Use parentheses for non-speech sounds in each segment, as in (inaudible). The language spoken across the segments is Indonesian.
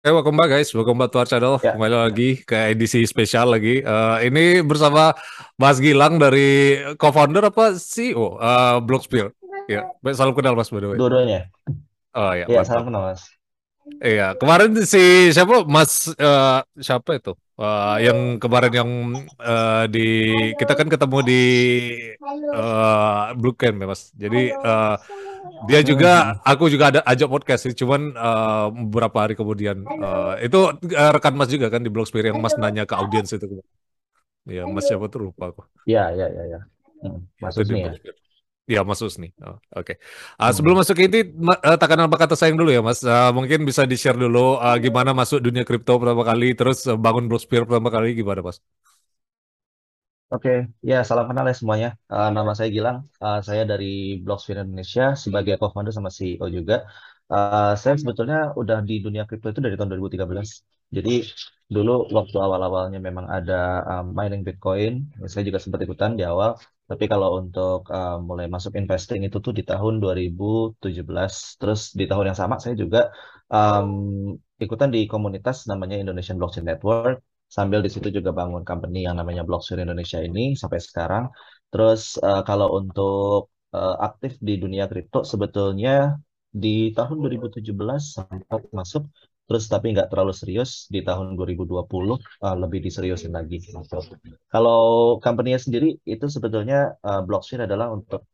Hey, welcome back guys, welcome back to our channel. Ya. Kembali lagi ke edisi spesial lagi. Eh, ini bersama Mas Gilang dari co-founder apa CEO uh, Blocksphere. Ya, salam kenal Mas by the way. Dua-duanya. Oh ya, Ya, mantap. salam kenal Mas. Iya, kemarin si siapa Mas eh, siapa itu? Eh, yang kemarin yang eh, di kita kan ketemu di eh, Blue Camp ya Mas. Jadi eh, dia juga aku juga ada ajak podcast sih, cuman eh, beberapa hari kemudian eh, itu eh, rekan Mas juga kan di Blogsphere yang Mas nanya ke audiens itu. Iya, Mas siapa tuh lupa aku. Ya, ya, ya, ya. Hmm, Mas Itu di Husni ya. Mas Husni. Oh, Oke. Ah, sebelum masuk ke inti, ma- eh, takkan apa kata sayang dulu ya, Mas. Ah, mungkin bisa di-share dulu ah, gimana masuk dunia kripto pertama kali, terus eh, bangun Blogsphere pertama kali gimana, Mas? Oke, ya salam kenal ya semuanya. Eh, nama saya Gilang. Eh, saya dari Blocksphere Indonesia sebagai co-founder sama CEO juga. Eh, saya sebetulnya udah di dunia kripto itu dari tahun 2013. Jadi dulu waktu awal-awalnya memang ada eh, mining Bitcoin, saya juga sempat ikutan di awal. Tapi kalau untuk eh, mulai masuk investing itu tuh di tahun 2017. Terus di tahun yang sama saya juga em, ikutan di komunitas namanya Indonesian Blockchain Network sambil di situ juga bangun company yang namanya Blocksphere Indonesia ini sampai sekarang. Terus eh, kalau untuk eh, aktif di dunia kripto sebetulnya di tahun 2017 sempat masuk, terus tapi nggak terlalu serius di tahun 2020 eh, lebih diseriusin lagi. gitu. Kalau company-nya sendiri itu sebetulnya eh, Blocksphere adalah untuk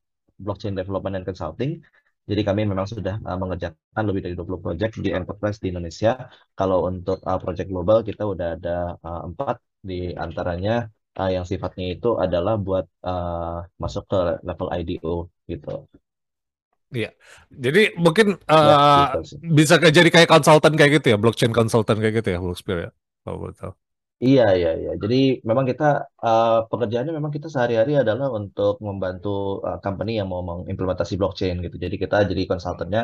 blockchain development and consulting. Jadi kami memang sudah uh, mengerjakan lebih dari 20 project di enterprise di Indonesia. Kalau untuk uh, project global kita udah ada uh, empat di antaranya uh, yang sifatnya itu adalah buat uh, masuk ke level IDO gitu. Iya. Jadi mungkin Ya, eh, gitu bisa jadi kayak konsultan kayak gitu ya, blockchain konsultan kayak gitu ya, Blogsphere ya. Kalau boleh tahu. Iya, iya, iya. Jadi memang kita uh, pekerjaannya memang kita sehari-hari adalah untuk membantu uh, company yang mau mengimplementasi blockchain gitu. Jadi kita jadi konsultannya.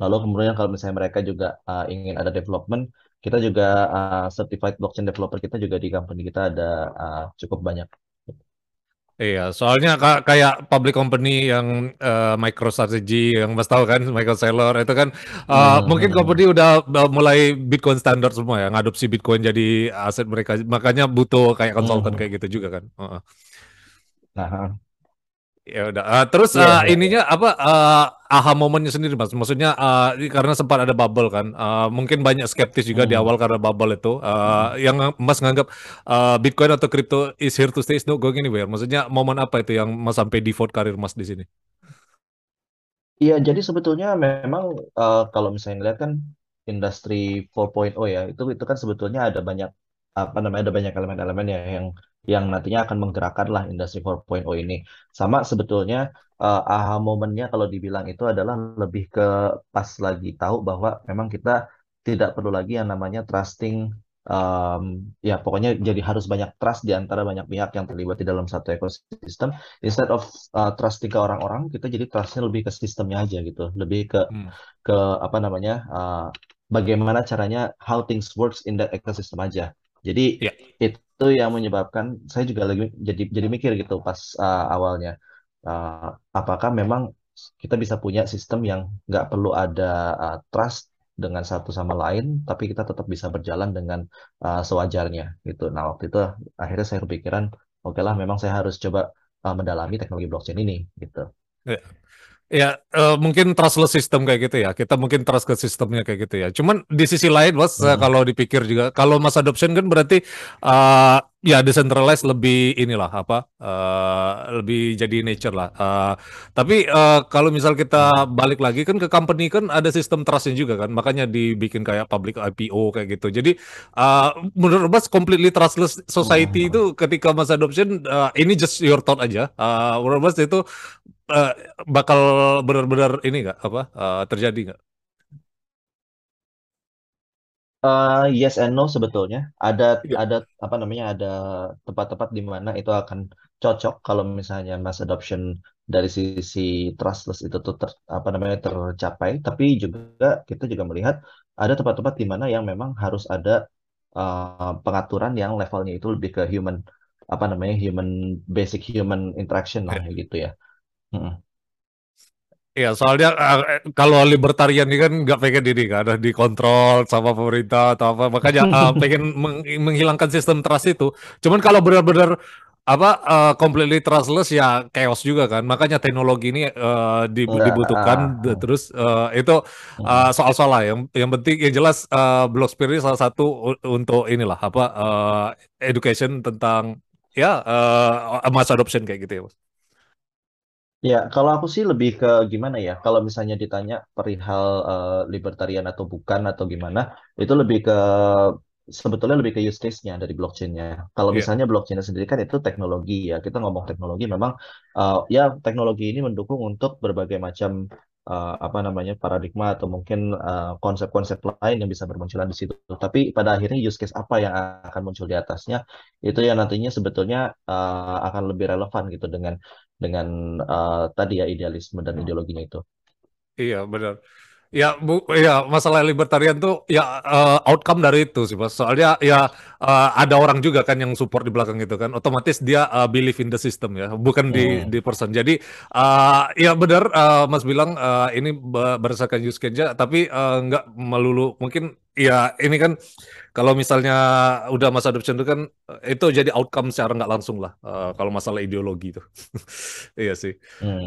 Lalu kemudian kalau misalnya mereka juga uh, ingin ada development, kita juga uh, certified blockchain developer kita juga di company kita ada uh, cukup banyak. Iya, soalnya ka- kayak public company yang eh, MicroStrategy yang Mas tahu kan, Michael Saylor itu kan eh, Hmm, mungkin hmm, company udah uh, mulai Bitcoin standar semua ya, ngadopsi Bitcoin jadi aset mereka. Makanya butuh kayak konsultan hmm. kayak gitu juga kan. Heeh. Nah, uh, Ya udah. Eh, terus iya, eh, iya, iya. ininya apa eh, aha momennya sendiri Mas? Maksudnya ini karena sempat ada bubble kan. Eh, mungkin banyak skeptis juga di Hmm, awal karena bubble itu. Eh, hmm. yang Mas nganggap eh, Bitcoin atau crypto is here to stay, is not going anywhere. Maksudnya momen apa itu yang Mas sampai default karir Mas di sini? Iya, jadi sebetulnya memang eh, kalau misalnya ngeliat kan industri 4.0 ya, itu itu kan sebetulnya ada banyak apa namanya ada banyak elemen-elemen ya yang yang nantinya akan menggerakkan lah industri 4.0 ini. Sama sebetulnya eh, aha momennya kalau dibilang itu adalah lebih ke pas lagi tahu bahwa memang kita tidak perlu lagi yang namanya trusting em, ya pokoknya jadi harus banyak trust di antara banyak pihak yang terlibat di dalam satu ekosistem instead of uh, trusting ke orang-orang kita jadi trustnya lebih ke sistemnya aja gitu lebih ke Hmm. ke apa namanya uh, bagaimana caranya how things works in that ecosystem aja jadi Ya. Itu yang menyebabkan saya juga lagi jadi jadi mikir gitu pas uh, awalnya Uh, apakah memang kita bisa punya sistem yang nggak perlu ada uh, trust dengan satu sama lain tapi kita tetap bisa berjalan dengan uh, sewajarnya gitu nah waktu itu akhirnya saya kepikiran oke lah memang saya harus coba uh, mendalami teknologi blockchain ini gitu. Ya. Ya, eh, mungkin trustless system kayak gitu ya. Kita mungkin trust ke sistemnya kayak gitu ya. Cuman di sisi lain, Mas, eh, Hmm. kalau dipikir juga, kalau mass adoption kan berarti eh, ya decentralized lebih inilah apa, eh, lebih jadi nature lah. Eh, tapi eh, kalau misal kita balik lagi kan ke company kan ada sistem trustnya juga kan, makanya dibikin kayak public IPO kayak gitu. Jadi eh, menurut Mas completely trustless society Hmm. itu ketika mass adoption eh, ini just your thought aja. Eh, menurut Mas itu eh, bakal benar-benar ini nggak apa eh, terjadi nggak? Uh, yes and no sebetulnya ada Iya. ada apa namanya ada tempat-tempat di mana itu akan cocok kalau misalnya mass adoption dari sisi trustless itu tuh ter, apa namanya tercapai tapi juga kita juga melihat ada tempat-tempat di mana yang memang harus ada uh, pengaturan yang levelnya itu lebih ke human apa namanya human basic human interaction lah Iya. gitu ya. Mm-mm. Iya, soalnya uh, kalau libertarian ini kan nggak pengen ini kan, dikontrol sama pemerintah atau apa, makanya uh, (laughs) pengen meng menghilangkan sistem trust itu. Cuman kalau benar-benar apa uh, completely trustless ya chaos juga kan. Makanya teknologi ini uh, dibutuhkan terus uh, itu uh, soal-soal lah yang yang penting yang jelas uh, Blocksphere ini salah satu untuk inilah apa uh, education tentang ya uh, mass adoption kayak gitu ya, Mas. Ya, kalau aku sih lebih ke gimana ya? Kalau misalnya ditanya perihal uh, libertarian atau bukan atau gimana, itu lebih ke sebetulnya lebih ke use case-nya dari blockchain-nya. Kalau Iya. misalnya blockchain sendiri kan itu teknologi ya. Kita ngomong teknologi memang uh, ya teknologi ini mendukung untuk berbagai macam uh, apa namanya paradigma atau mungkin uh, konsep-konsep lain yang bisa bermunculan di situ. Tapi pada akhirnya use case apa yang akan muncul di atasnya itu yang nantinya sebetulnya uh, akan lebih relevan gitu dengan dengan uh, tadi ya idealisme dan ideologinya itu. Iya, benar. Ya, bu, ya masalah libertarian tuh ya uh, outcome dari itu sih, Mas. Soalnya ya uh, ada orang juga kan yang support di belakang itu kan. Otomatis dia uh, believe in the system ya, bukan di Hmm. di person. Jadi uh, ya benar uh, Mas bilang uh, ini berdasarkan use case tapi uh, nggak melulu mungkin ya ini kan kalau misalnya udah masa adoption itu kan itu jadi outcome secara nggak langsung lah uh, kalau masalah ideologi itu. (laughs) Iya sih.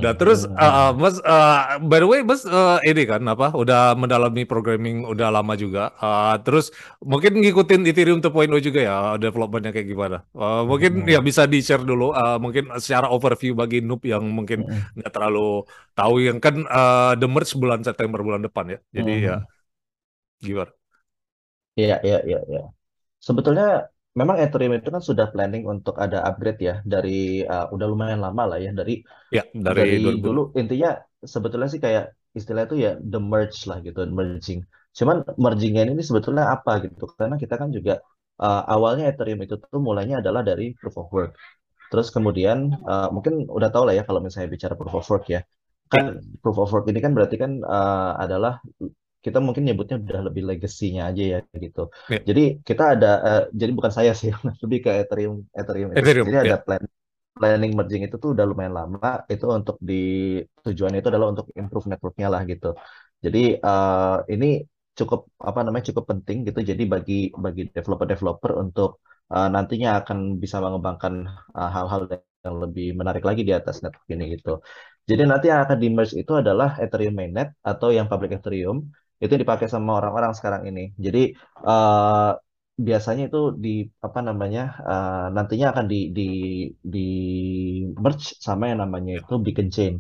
Nah Hmm. terus Hmm. uh, Hmm. Mas uh, by the way Mas uh, ini kan apa udah mendalami programming udah lama juga. Uh, terus mungkin ngikutin Ethereum 2.0 juga ya developmentnya kayak gimana. Uh, mungkin ya Hmm. bisa di share dulu uh, mungkin secara overview bagi noob yang mungkin Hmm. nggak terlalu tahu yang kan uh, the merge bulan September bulan depan ya. Jadi ya Hmm. gimana? Iya, iya, iya, iya. Sebetulnya memang Ethereum itu kan sudah planning untuk ada upgrade ya dari uh, udah lumayan lama lah ya dari Ya dari dari 2000. dulu intinya sebetulnya sih kayak istilah itu ya the merge lah gitu merging. Cuman mergingnya ini sebetulnya apa gitu? Karena kita kan juga uh, awalnya Ethereum itu tuh mulainya adalah dari proof of work. Terus kemudian uh, mungkin udah tahu lah ya kalau misalnya bicara proof of work ya. Kan Ya, proof of work ini kan berarti kan uh, adalah kita mungkin nyebutnya udah lebih legacy-nya aja ya gitu. ya. Jadi kita ada uh, jadi bukan saya sih (laughs) lebih ke Ethereum Ethereum Ethereum sendiri ada ya. plan planning merging itu tuh udah lumayan lama itu untuk di tujuannya itu adalah untuk improve networknya lah gitu. Jadi uh, ini cukup apa namanya cukup penting gitu. Jadi bagi bagi developer-developer untuk uh, nantinya akan bisa mengembangkan uh, hal-hal yang lebih menarik lagi di atas network ini gitu. Jadi nanti yang akan di merge itu adalah Ethereum mainnet atau yang public Ethereum itu dipakai sama orang-orang sekarang ini. Jadi uh, biasanya itu di apa namanya uh, nantinya akan di di di merge sama yang namanya Ya. itu beacon chain.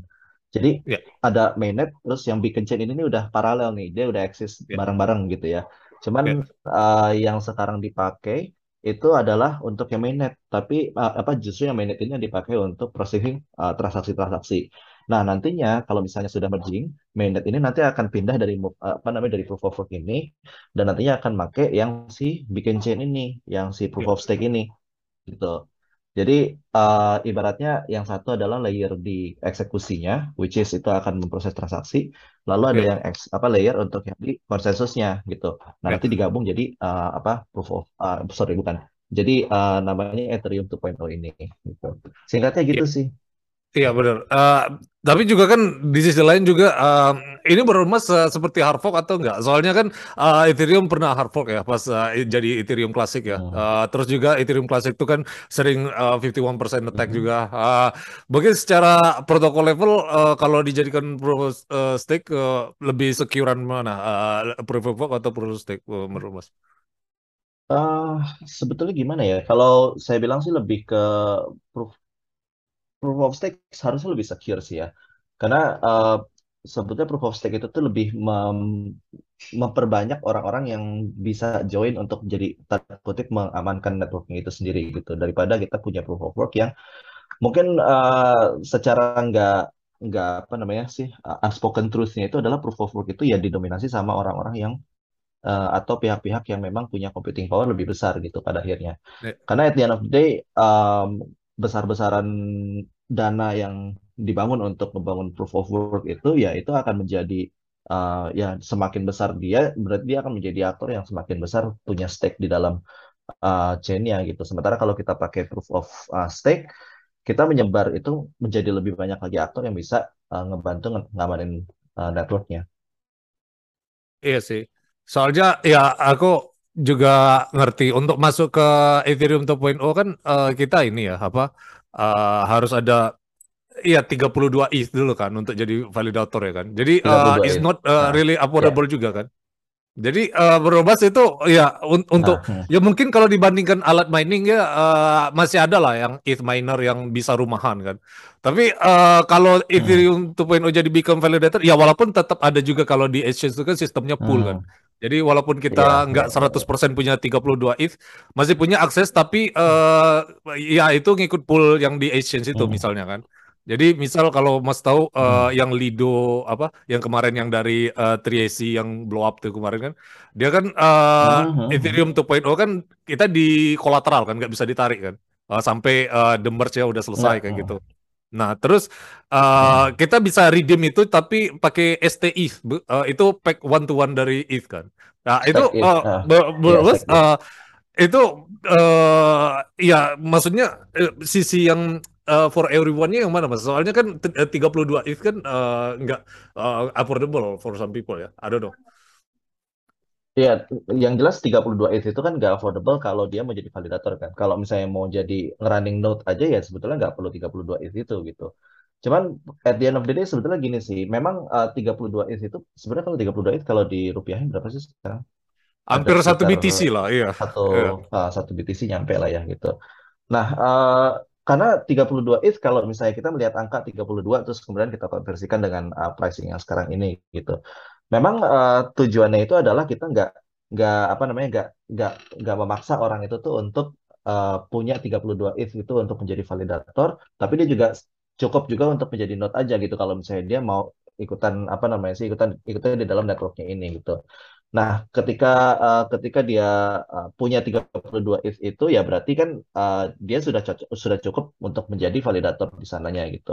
Jadi Ya. ada mainnet terus yang beacon chain ini nih udah paralel nih, dia udah eksis Ya. bareng-bareng gitu ya. Cuman Ya. uh, yang sekarang dipakai itu adalah untuk yang mainnet, tapi uh, apa justru yang mainnet ini yang dipakai untuk processing uh, transaksi-transaksi. Nah, nantinya kalau misalnya sudah merging, mainnet ini nanti akan pindah dari mo- apa namanya dari proof of work ini dan nantinya akan make yang si beacon chain ini, yang si proof of stake ini gitu. Jadi uh, ibaratnya yang satu adalah layer di eksekusinya, which is itu akan memproses transaksi, lalu ada Ya. yang eks- apa layer untuk yang di konsensusnya gitu. Nah, Ya. nanti digabung jadi uh, apa proof of uh, sorry bukan. Jadi uh, namanya Ethereum 2.0 ini gitu. Singkatnya Ya. gitu sih. Iya benar. Eh, tapi juga kan di sisi lain juga eh, ini beremas eh, seperti hard fork atau enggak? Soalnya kan eh, Ethereum pernah hard fork ya pas eh, jadi Ethereum klasik ya. Hmm. Eh, terus juga Ethereum klasik itu kan sering eh, 51% attack Mhm. juga. Eh, mungkin secara protokol level eh, kalau dijadikan proof of eh, stake eh, lebih securean mana? Eh, proof of work atau proof of stake eh, menurut Mas? Uh, sebetulnya gimana ya? Kalau saya bilang sih lebih ke proof proof of stake seharusnya lebih secure sih ya. Karena uh, sebetulnya proof of stake itu tuh lebih mem- memperbanyak orang-orang yang bisa join untuk jadi tanda kutip mengamankan networknya itu sendiri gitu daripada kita punya proof of work yang mungkin uh, secara nggak nggak apa namanya sih uh, unspoken truth-nya itu adalah proof of work itu ya didominasi sama orang-orang yang uh, atau pihak-pihak yang memang punya computing power lebih besar gitu pada akhirnya. Ya, Karena at the end of the day, um, besar-besaran dana yang dibangun untuk membangun proof of work itu, ya itu akan menjadi uh, ya semakin besar dia, berarti dia akan menjadi aktor yang semakin besar punya stake di dalam uh, chain-nya gitu. Sementara kalau kita pakai proof of uh, stake, kita menyebar itu menjadi lebih banyak lagi aktor yang bisa uh, ngebantu ngamanin uh, networknya. Iya sih. Soalnya ya aku juga ngerti untuk masuk ke Ethereum 2.0 kan uh, kita ini ya apa uh, harus ada Iya 32 ETH dulu kan untuk jadi validator ya kan. Jadi uh, it's not uh, really affordable yeah. juga kan. Jadi uh, berobas itu ya un untuk nah, ya mungkin kalau dibandingkan alat mining ya uh, masih ada lah yang ETH miner yang bisa rumahan kan. Tapi uh, kalau Ethereum hmm. 2.0 jadi become validator ya walaupun tetap ada juga kalau di exchange itu kan sistemnya pool kan. hmm. kan. Jadi walaupun kita yeah, nggak yeah, 100% punya 32 ETH masih punya akses tapi uh, ya itu ngikut pool yang di exchange itu hmm. misalnya kan. Jadi misal kalau Mas tahu uh, yang Lido apa yang kemarin yang dari uh, Triesi yang blow up tuh kemarin kan dia kan uh, hmm. Ethereum 2.0 kan kita di kolateral kan nggak bisa ditarik kan uh, sampai uh, the merge ya udah selesai kayak gitu. Nah, terus uh, hmm. kita bisa redeem itu tapi pakai STI uh, itu pack one to one dari ETH kan. Nah, itu uh, uh, uh, itu uh, ya maksudnya uh, sisi yang uh, for everyone-nya yang mana mas? Soalnya kan 32 ETH kan uh, nggak uh, affordable for some people ya. I don't know. Ya, yang jelas 32 ETH itu kan nggak affordable kalau dia mau jadi validator kan. Kalau misalnya mau jadi running node aja ya sebetulnya nggak perlu 32 ETH itu gitu. Cuman at the end of the day sebetulnya gini sih, memang uh, 32 ETH itu sebenarnya kalau 32 ETH kalau di rupiahin berapa sih sekarang? Hampir satu BTC lah, iya. Satu, yeah. uh, satu BTC nyampe lah ya gitu. Nah, uh, karena 32 ETH kalau misalnya kita melihat angka 32 terus kemudian kita konversikan dengan uh, pricing yang sekarang ini gitu. Memang uh, tujuannya itu adalah kita nggak nggak apa namanya nggak nggak nggak memaksa orang itu tuh untuk uh, punya 32 ETH itu untuk menjadi validator, tapi dia juga cukup juga untuk menjadi node aja gitu kalau misalnya dia mau ikutan apa namanya sih ikutan ikutan di dalam networknya ini gitu. Nah, ketika uh, ketika dia uh, punya 32 ETH itu ya berarti kan uh, dia sudah cocok, sudah cukup untuk menjadi validator di sananya gitu.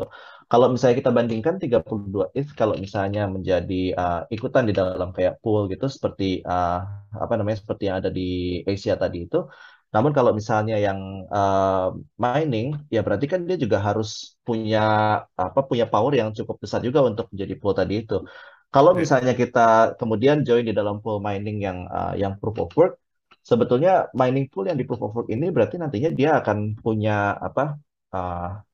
Kalau misalnya kita bandingkan 32 ETH kalau misalnya menjadi uh, ikutan di dalam kayak pool gitu seperti uh, apa namanya seperti yang ada di Asia tadi itu. Namun kalau misalnya yang uh, mining ya berarti kan dia juga harus punya apa punya power yang cukup besar juga untuk menjadi pool tadi itu. Kalau misalnya kita kemudian join di dalam pool mining yang uh, yang proof of work, sebetulnya mining pool yang di proof of work ini berarti nantinya dia akan punya apa? Uh,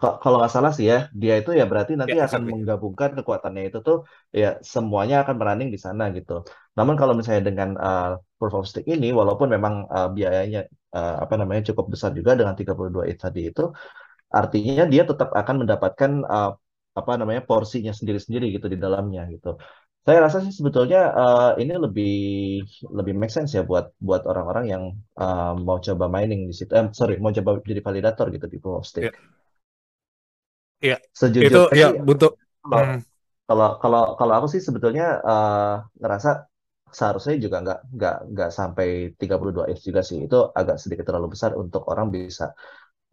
kalau nggak salah sih ya, dia itu ya berarti nanti ya, akan menggabungkan kekuatannya itu tuh ya semuanya akan running di sana gitu. Namun kalau misalnya dengan uh, proof of stake ini, walaupun memang uh, biayanya uh, apa namanya cukup besar juga dengan 32 ETH tadi itu, artinya dia tetap akan mendapatkan uh, apa namanya porsinya sendiri-sendiri gitu di dalamnya gitu. Saya rasa sih sebetulnya uh, ini lebih lebih make sense ya buat buat orang-orang yang uh, mau coba mining di situ. Eh, sorry, mau coba jadi validator gitu di proof of stake. Iya. Yeah. Sejujurnya itu ya untuk kalau, hmm. kalau kalau kalau aku sih sebetulnya uh, ngerasa seharusnya juga nggak nggak nggak sampai 32 ETH juga sih. Itu agak sedikit terlalu besar untuk orang bisa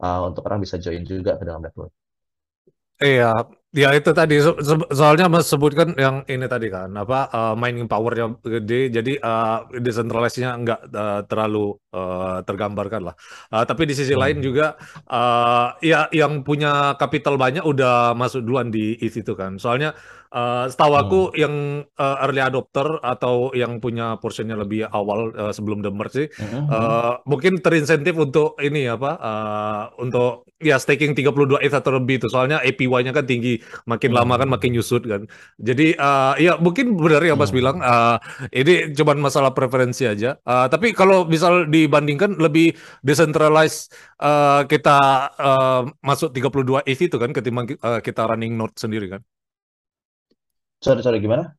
uh, untuk orang bisa join juga ke dalam network. Iya, ya itu tadi so soalnya Mas sebutkan yang ini tadi kan apa uh, mining powernya gede jadi uh, decentralized-nya nggak uh, terlalu uh, tergambarkan lah. Uh, tapi di sisi hmm. lain juga uh, ya yang punya kapital banyak udah masuk duluan di ETH itu kan. Soalnya Uh, setahu aku hmm. yang uh, early adopter atau yang punya portionnya lebih awal uh, sebelum the merge sih, hmm. uh, mungkin terinsentif untuk ini apa, uh, untuk ya staking 32 ETH atau lebih itu. Soalnya APY-nya kan tinggi, makin hmm. lama kan makin nyusut kan. Jadi uh, ya mungkin benar ya Mas hmm. bilang, uh, ini cuma masalah preferensi aja. Uh, tapi kalau misal dibandingkan lebih decentralized uh, kita uh, masuk 32 ETH itu kan ketimbang uh, kita running node sendiri kan. Sorry, sorry, gimana?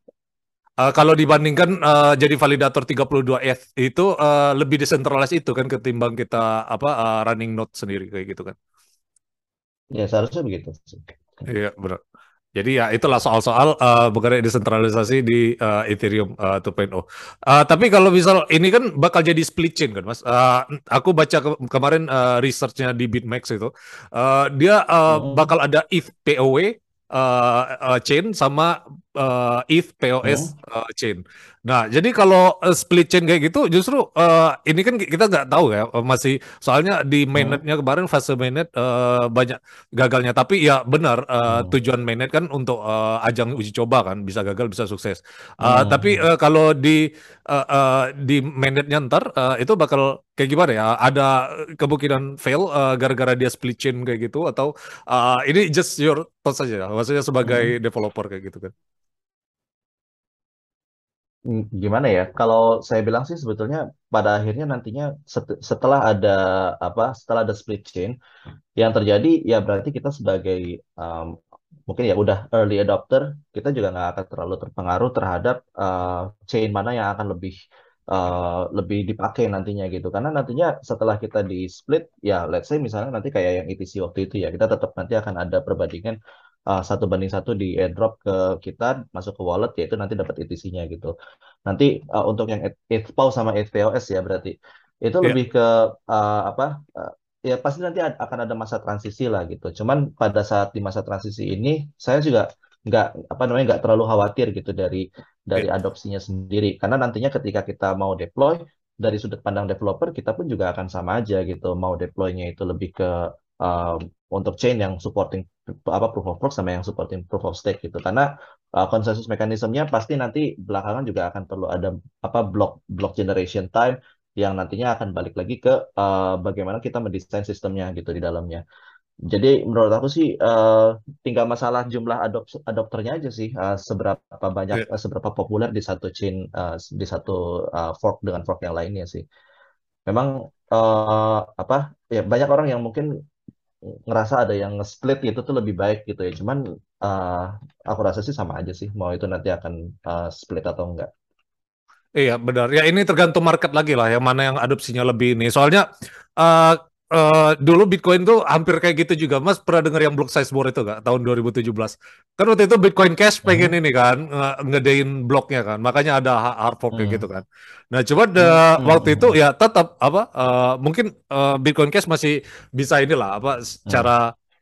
Uh, kalau dibandingkan uh, jadi validator 32 ETH itu uh, lebih decentralized itu kan ketimbang kita apa uh, running node sendiri kayak gitu kan. Ya seharusnya begitu. Iya benar. Jadi ya itulah soal-soal uh, mengenai desentralisasi di uh, Ethereum uh, 2.0. Uh, tapi kalau misal ini kan bakal jadi split chain kan mas. Uh, aku baca ke kemarin uh, researchnya di Bitmax itu, uh, dia uh, bakal ada ETH POW uh, uh, chain sama uh, ETH POS Hmm. uh, chain. Nah, jadi kalau uh, split chain kayak gitu, justru uh, ini kan kita nggak tahu ya, uh, masih soalnya di Hmm. mainnetnya kemarin fase mainnet uh, banyak gagalnya. Tapi ya benar, uh, Hmm. tujuan mainnet kan untuk uh, ajang uji coba kan, bisa gagal bisa sukses. Uh, tapi Hmm. uh, kalau di uh, uh, di mainnetnya ntar uh, itu bakal kayak gimana ya? Ada kemungkinan fail uh, gara-gara dia split chain kayak gitu atau uh, ini just your thoughts saja, maksudnya Hmm. sebagai developer kayak gitu kan? Hmm, Gimana ya? Kalau saya bilang sih sebetulnya pada akhirnya nantinya set- setelah ada apa? Setelah ada split chain, yang terjadi ya berarti kita sebagai um, mungkin ya udah early adopter kita juga nggak akan terlalu terpengaruh terhadap uh, chain mana yang akan lebih uh, lebih dipakai nantinya gitu karena nantinya setelah kita di split ya let's say misalnya nanti kayak yang ETC waktu itu ya kita tetap nanti akan ada perbandingan uh, satu banding satu di airdrop ke kita masuk ke wallet yaitu nanti dapat ETC-nya gitu. Nanti uh, untuk yang ETHPOW sama ETHPOS ya berarti itu Iya, lebih ke uh, apa ya pasti nanti ad- akan ada masa transisi lah gitu. Cuman pada saat di masa transisi ini saya juga nggak apa namanya nggak terlalu khawatir gitu dari dari iya, adopsinya sendiri. Karena nantinya ketika kita mau deploy dari sudut pandang developer kita pun juga akan sama aja gitu. Mau deploynya itu lebih ke um, untuk chain yang supporting apa proof of work sama yang supporting proof of stake gitu karena uh, konsensus mekanismenya pasti nanti belakangan juga akan perlu ada apa block block generation time yang nantinya akan balik lagi ke uh, bagaimana kita mendesain sistemnya gitu di dalamnya. Jadi menurut aku sih uh, tinggal masalah jumlah adop adopternya aja sih uh, seberapa banyak iya. uh, seberapa populer di satu chain uh, di satu uh, fork dengan fork yang lainnya sih. Memang uh, apa ya banyak orang yang mungkin ngerasa ada yang nge-split gitu tuh lebih baik gitu ya. Cuman uh, aku rasa sih sama aja sih mau itu nanti akan uh, split atau enggak. Iya benar. Ya ini tergantung market lagi lah, yang mana yang adopsinya lebih ini. Soalnya uh, uh, dulu Bitcoin tuh hampir kayak gitu juga. Mas pernah dengar yang block size more itu gak? Tahun 2017. Kan waktu itu Bitcoin Cash pengen Mhm. ini kan, nge- ngedein bloknya kan. Makanya ada ha- hard fork kayak gitu Hmm. kan. Nah coba Hmm. de- waktu itu Hmm. ya tetap apa? uh, mungkin uh, Bitcoin Cash masih bisa inilah apa? Hmm. Secara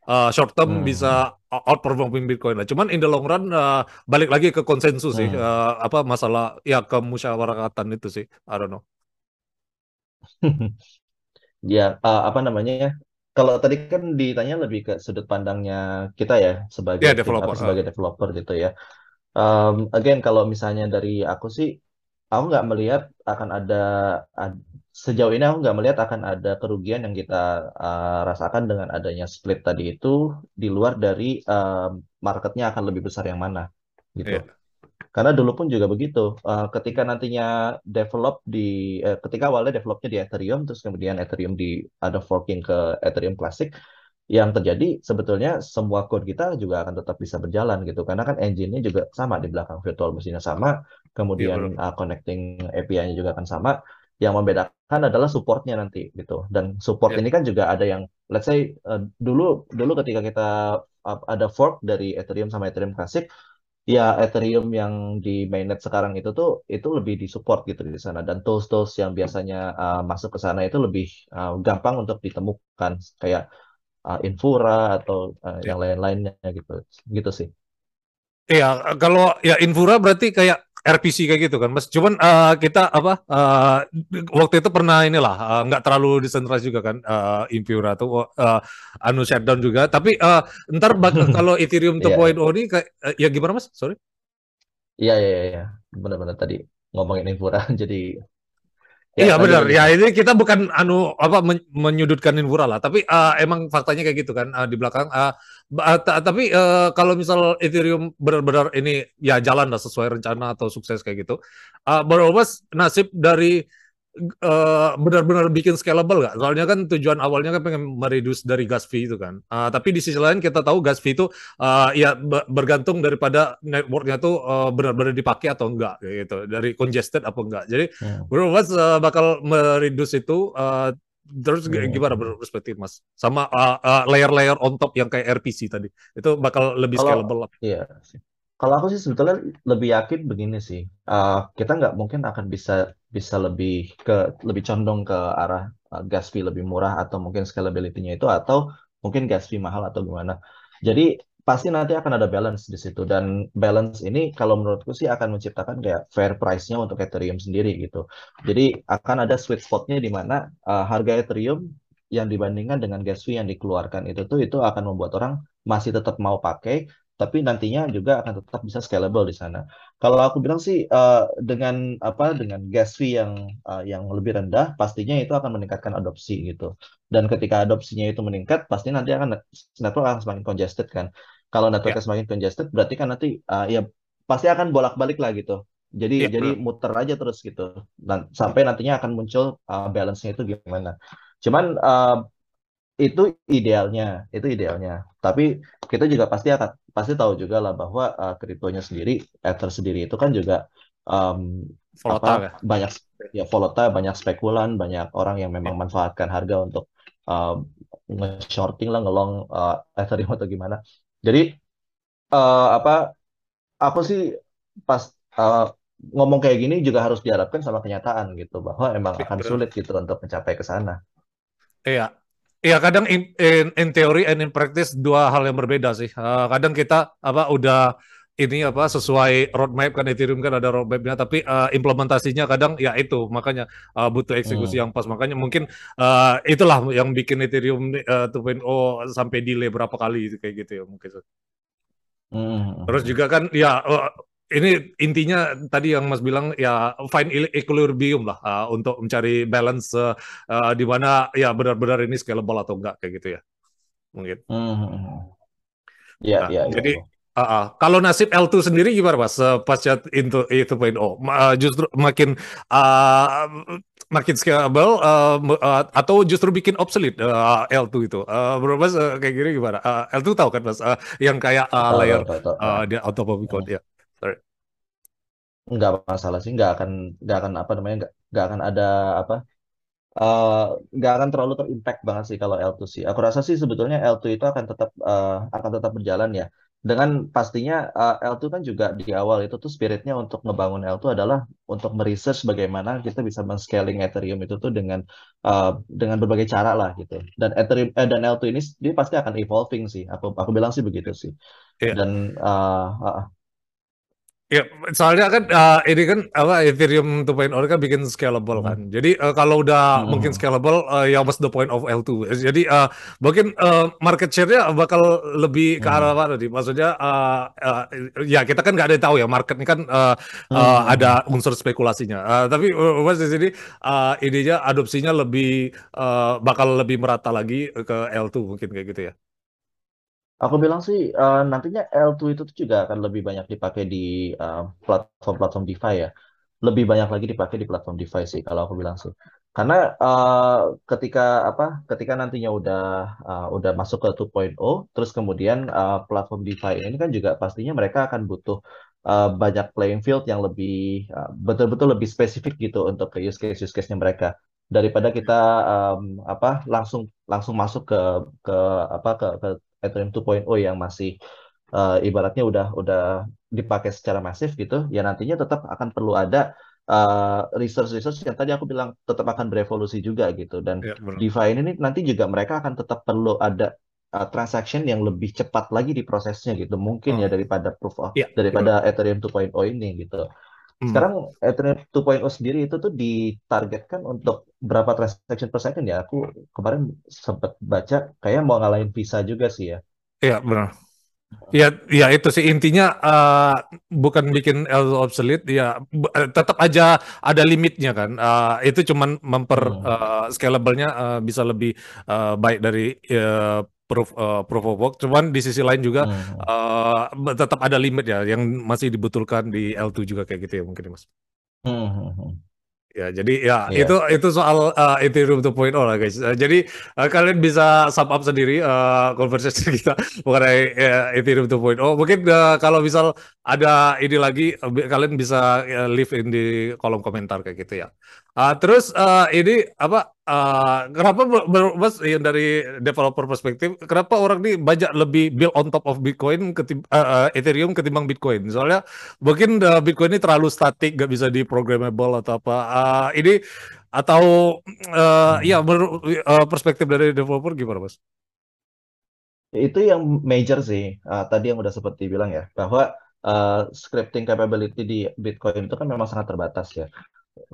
uh, short term Hmm. bisa outperforming Bitcoin lah. Cuman in the long run uh, balik lagi ke konsensus sih Hmm. eh, apa masalah ya kemusyawaratan itu sih I don't know (laughs) Ya, uh, apa namanya ya? Kalau tadi kan ditanya lebih ke sudut pandangnya kita ya sebagai apa developer ah. sebagai developer gitu ya. Um, again, kalau misalnya dari aku sih, aku nggak melihat akan ada, ad- sejauh ini aku nggak melihat akan ada kerugian yang kita uh, rasakan dengan adanya split tadi itu di luar dari um, marketnya akan lebih besar yang mana gitu. Iya, Karena dulu pun juga begitu. Uh, ketika nantinya develop di, eh, ketika awalnya developnya di Ethereum, terus kemudian Ethereum di ada forking ke Ethereum Classic, yang terjadi sebetulnya semua code kita juga akan tetap bisa berjalan gitu. Karena kan engine-nya juga sama di belakang virtual machine-nya sama, iya kemudian benar uh, connecting API-nya juga akan sama. Yang membedakan adalah supportnya nanti gitu. Dan support Iya, ini kan juga ada yang, let's say uh, dulu dulu ketika kita uh, ada fork dari Ethereum sama Ethereum Classic, ya Ethereum yang di mainnet sekarang itu tuh itu lebih disupport gitu di sana dan tools-tools yang biasanya uh, masuk ke sana itu lebih uh, gampang untuk ditemukan kayak uh, Infura atau uh, iya. yang lain-lainnya gitu gitu sih. Iya, kalau ya Infura berarti kayak RPC kayak gitu kan, Mas. Cuman eh, kita apa eh, waktu itu pernah inilah eh, nggak terlalu desentralized juga kan eh, Infura tuh eh, anu shutdown juga. Tapi eh, ntar (laughs) kalau Ethereum Iya, iya, 2.0 ini kayak eh, ya gimana Mas? Sorry. iya, iya, iya, iya. benar-benar tadi ngomongin Infura (laughs) jadi Iya lanjut benar. Ya ini kita bukan anu apa men- menyudutkan Infura lah, tapi eh, emang faktanya kayak gitu kan eh, di belakang. ta- tapi eh, kalau misal Ethereum benar-benar ini ya jalan lah sesuai rencana atau sukses kayak gitu, menurut Mas nasib dari eh, benar-benar bikin scalable nggak? Soalnya kan tujuan awalnya kan pengen mereduce dari gas fee itu kan. Eh, tapi di sisi lain kita tahu gas fee itu eh, ya be- bergantung daripada networknya tuh eh, benar-benar dipakai atau enggak kayak gitu, dari congested apa enggak. Jadi Hmm, Bro, Mas eh, bakal mereduce itu eh, terus hmm, gimana perspektif Mas? Sama eh, eh, layer-layer on top yang kayak RPC tadi. Itu bakal lebih Kalau scalable lah. iya. Kalau aku sih sebetulnya lebih yakin begini sih. Uh, kita nggak mungkin akan bisa bisa lebih ke lebih condong ke arah uh, gas fee lebih murah atau mungkin scalability-nya itu atau mungkin gas fee mahal atau gimana. Jadi pasti nanti akan ada balance di situ dan balance ini kalau menurutku sih akan menciptakan kayak fair price-nya untuk Ethereum sendiri gitu. Jadi akan ada sweet spot-nya di mana uh, harga Ethereum yang dibandingkan dengan gas fee yang dikeluarkan itu tuh itu akan membuat orang masih tetap mau pakai tapi nantinya juga akan tetap bisa scalable di sana. Kalau aku bilang sih uh, dengan apa dengan gas fee yang uh, yang lebih rendah, pastinya itu akan meningkatkan adopsi gitu. Dan ketika adopsinya itu meningkat, pasti nanti akan network akan semakin congested kan. Kalau networknya Ya, semakin congested, berarti kan nanti uh, ya pasti akan bolak-balik lah gitu. Jadi ya jadi muter aja terus gitu. Dan sampai nantinya akan muncul uh, balance-nya itu gimana. Cuman uh, itu idealnya, itu idealnya. Tapi kita juga pasti akan pasti tahu juga lah bahwa uh, kriptonya sendiri, Ether sendiri itu kan juga um, apa ya. banyak ya volatile, banyak spekulan, banyak orang yang memang Ya, manfaatkan harga untuk uh, nge-shorting lah, ngelong uh, Ethereum atau gimana. Jadi uh, apa aku sih pas uh, ngomong kayak gini juga harus diharapkan sama kenyataan gitu bahwa emang ya, akan sulit gitu untuk mencapai ke sana. Iya. Iya, kadang in, in, in theory and in practice dua hal yang berbeda sih. Uh, kadang kita apa udah ini apa sesuai roadmap kan Ethereum kan ada roadmapnya, tapi uh, implementasinya kadang ya itu makanya uh, butuh eksekusi Hmm. yang pas. Makanya mungkin uh, itulah yang bikin Ethereum uh, 2.0 sampai delay berapa kali kayak gitu ya mungkin. Terus Hmm. juga kan ya uh, ini intinya tadi yang Mas bilang ya find equilibrium lah uh, untuk mencari balance uh, uh, di mana ya benar-benar ini scalable atau enggak kayak gitu ya mungkin. Hmm. Ya, Nah, ya, ya, jadi ya. uh, uh, kalau nasib L2 sendiri gimana Mas uh, pasca into itu point oh justru makin uh, makin scalable uh, uh, atau justru bikin obsolete uh, L2 itu. Uh, menurut Mas uh, kayak gini gimana? Uh, L2 tahu kan Mas uh, yang kayak uh, tahu. uh, di Bitcoin Hmm. ya. Nggak masalah sih, nggak akan, nggak akan apa namanya, nggak, nggak akan ada apa, eh, nggak akan terlalu terimpact banget sih kalau L2 sih. Aku rasa sih sebetulnya L2 itu akan tetap, eh, akan tetap berjalan ya. Dengan pastinya eh, L2 kan juga di awal itu tuh spiritnya untuk ngebangun L2 adalah untuk meresearch bagaimana kita bisa men-scaling Ethereum itu tuh dengan eh, dengan berbagai cara lah gitu. Dan Ethereum eh, dan L2 ini dia pasti akan evolving sih. Aku aku bilang sih begitu sih. Iya. Dan eh, eh, Ya, soalnya kan uh, ini kan apa Ethereum 2.0 kan bikin scalable hmm, kan. Jadi uh, kalau udah hmm, mungkin hmm, scalable, uh, ya what's the point of L2? Jadi uh, mungkin uh, market share-nya bakal lebih ke arah hmm, mana nih? Maksudnya uh, uh, ya kita kan nggak ada yang tahu ya market ini kan uh, hmm, uh, hmm, ada hmm. unsur spekulasinya. Uh, tapi uh, Mas di sini uh, idenya adopsinya lebih uh, bakal lebih merata lagi ke L2 mungkin kayak gitu ya. Aku bilang sih eh, nantinya L2 itu juga akan lebih banyak dipakai di eh, platform-platform DeFi ya. Lebih banyak lagi dipakai di platform DeFi sih kalau aku bilang sih. Karena eh, ketika apa? Ketika nantinya udah eh, udah masuk ke 2.0, terus kemudian eh, platform DeFi ini kan juga pastinya mereka akan butuh eh, banyak playing field yang lebih eh, betul-betul lebih spesifik gitu untuk ke use case use case-nya mereka daripada kita em, apa langsung langsung masuk ke ke apa ke, ke Ethereum 2.0 yang masih eh, ibaratnya udah udah dipakai secara masif gitu, ya nantinya tetap akan perlu ada eh, research-research yang tadi aku bilang tetap akan berevolusi juga gitu. Dan Ya. DeFi ini nanti juga mereka akan tetap perlu ada eh, transaction yang lebih cepat lagi di prosesnya gitu. Mungkin ya Oh, daripada proof of, iya, daripada benar. Ethereum 2.0 ini gitu. Hmm. Sekarang Ethereum 2.0 sendiri itu tuh ditargetkan untuk berapa transaction per second ya? Aku kemarin sempat baca kayak mau ngalahin Visa juga sih ya. Iya, benar. Ya, ya itu sih intinya eh, bukan bikin L obsolete, ya eh, tetap aja ada limitnya kan. Eh, itu cuman memper Hmm. eh, scalable-nya eh, bisa lebih eh, baik dari eh, proof eh, proof of work. Cuman di sisi lain juga Hmm. eh, tetap ada limit ya yang masih dibutuhkan di L2 juga kayak gitu ya mungkin ya, Mas. Hmm. hmm, hmm. Ya, jadi ya Iya. itu itu soal uh, Ethereum 2.0 lah guys. Uh, jadi uh, kalian bisa sum up sendiri uh, conversation (laughs) kita mengenai uh, Ethereum 2.0. Mungkin uh, kalau misal ada ini lagi uh, kalian bisa uh, leave in di kolom komentar kayak gitu ya. Uh, terus uh, ini apa uh, kenapa Mas yang dari developer perspektif kenapa orang ini banyak lebih build on top of Bitcoin ketim uh, uh, Ethereum ketimbang Bitcoin? Soalnya mungkin uh, Bitcoin ini terlalu statik, nggak bisa di programmable atau apa. Uh, ini atau uh, ya Hmm. menurut uh, perspektif dari developer gimana, Mas? Itu yang major sih. Uh, tadi yang udah seperti bilang ya, bahwa uh, scripting capability di Bitcoin itu kan memang sangat terbatas ya.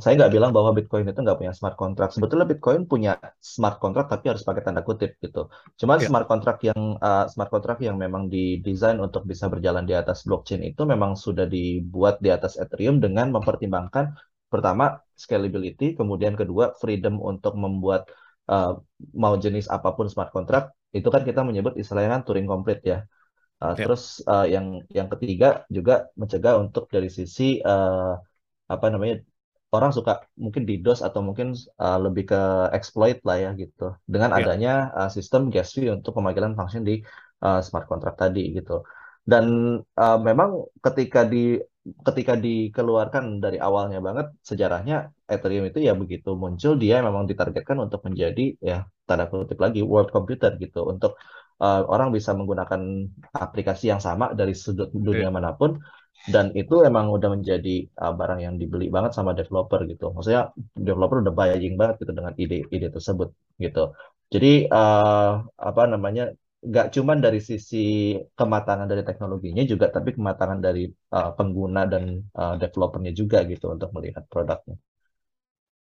Saya nggak bilang bahwa Bitcoin itu nggak punya smart contract. Sebetulnya Bitcoin punya smart contract tapi harus pakai tanda kutip gitu. Cuman Ya, smart contract yang uh, smart contract yang memang didesain untuk bisa berjalan di atas blockchain itu memang sudah dibuat di atas Ethereum dengan mempertimbangkan pertama scalability, kemudian kedua freedom untuk membuat uh, mau jenis apa pun smart contract itu kan kita menyebut istilahnya kan Turing complete ya. Uh, ya, terus uh, yang yang ketiga juga mencegah untuk dari sisi uh, apa namanya orang suka mungkin DDoS atau mungkin uh, lebih ke exploit lah ya gitu dengan ya. adanya uh, sistem gas fee untuk pemanggilan function di uh, smart contract tadi gitu dan uh, memang ketika di ketika dikeluarkan dari awalnya banget sejarahnya Ethereum itu ya begitu muncul dia memang ditargetkan untuk menjadi ya tanda kutip lagi world computer gitu untuk uh, orang bisa menggunakan aplikasi yang sama dari sudut ya. dunia mana pun dan itu emang udah menjadi uh, barang yang dibeli banget sama developer gitu. Maksudnya developer udah buying banget gitu dengan ide-ide tersebut gitu. Jadi uh, apa namanya nggak cuman dari sisi kematangan dari teknologinya juga, tapi kematangan dari uh, pengguna dan uh, developernya juga gitu untuk melihat produknya.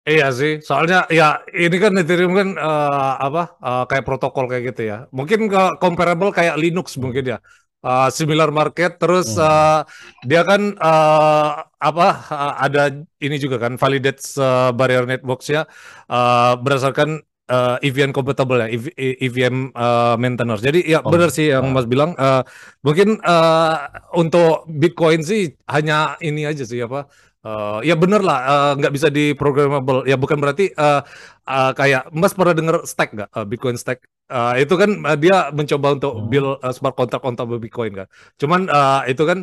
Iya sih, soalnya ya ini kan Ethereum kan eh, apa eh, kayak protokol kayak gitu ya. Mungkin ke comparable kayak Linux mungkin ya. Eh, similar market terus Hmm. eh, dia kan eh, apa eh, ada ini juga kan validate eh, barrier networks ya eh, berdasarkan eh, EVM compatible ya, EV- EVM eh, maintainer. Jadi ya benar Om, sih yang uh, Mas bilang eh, mungkin eh, untuk Bitcoin sih hanya ini aja sih apa Eh, ya bener lah, nggak bisa di programmable. Ya bukan berarti eh, eh, kayak Mas pernah denger stack nggak? Eh, Bitcoin stack. Eh, itu kan eh, dia mencoba untuk hmm. build eh, smart contract on top of Bitcoin kan. Cuman eh, itu kan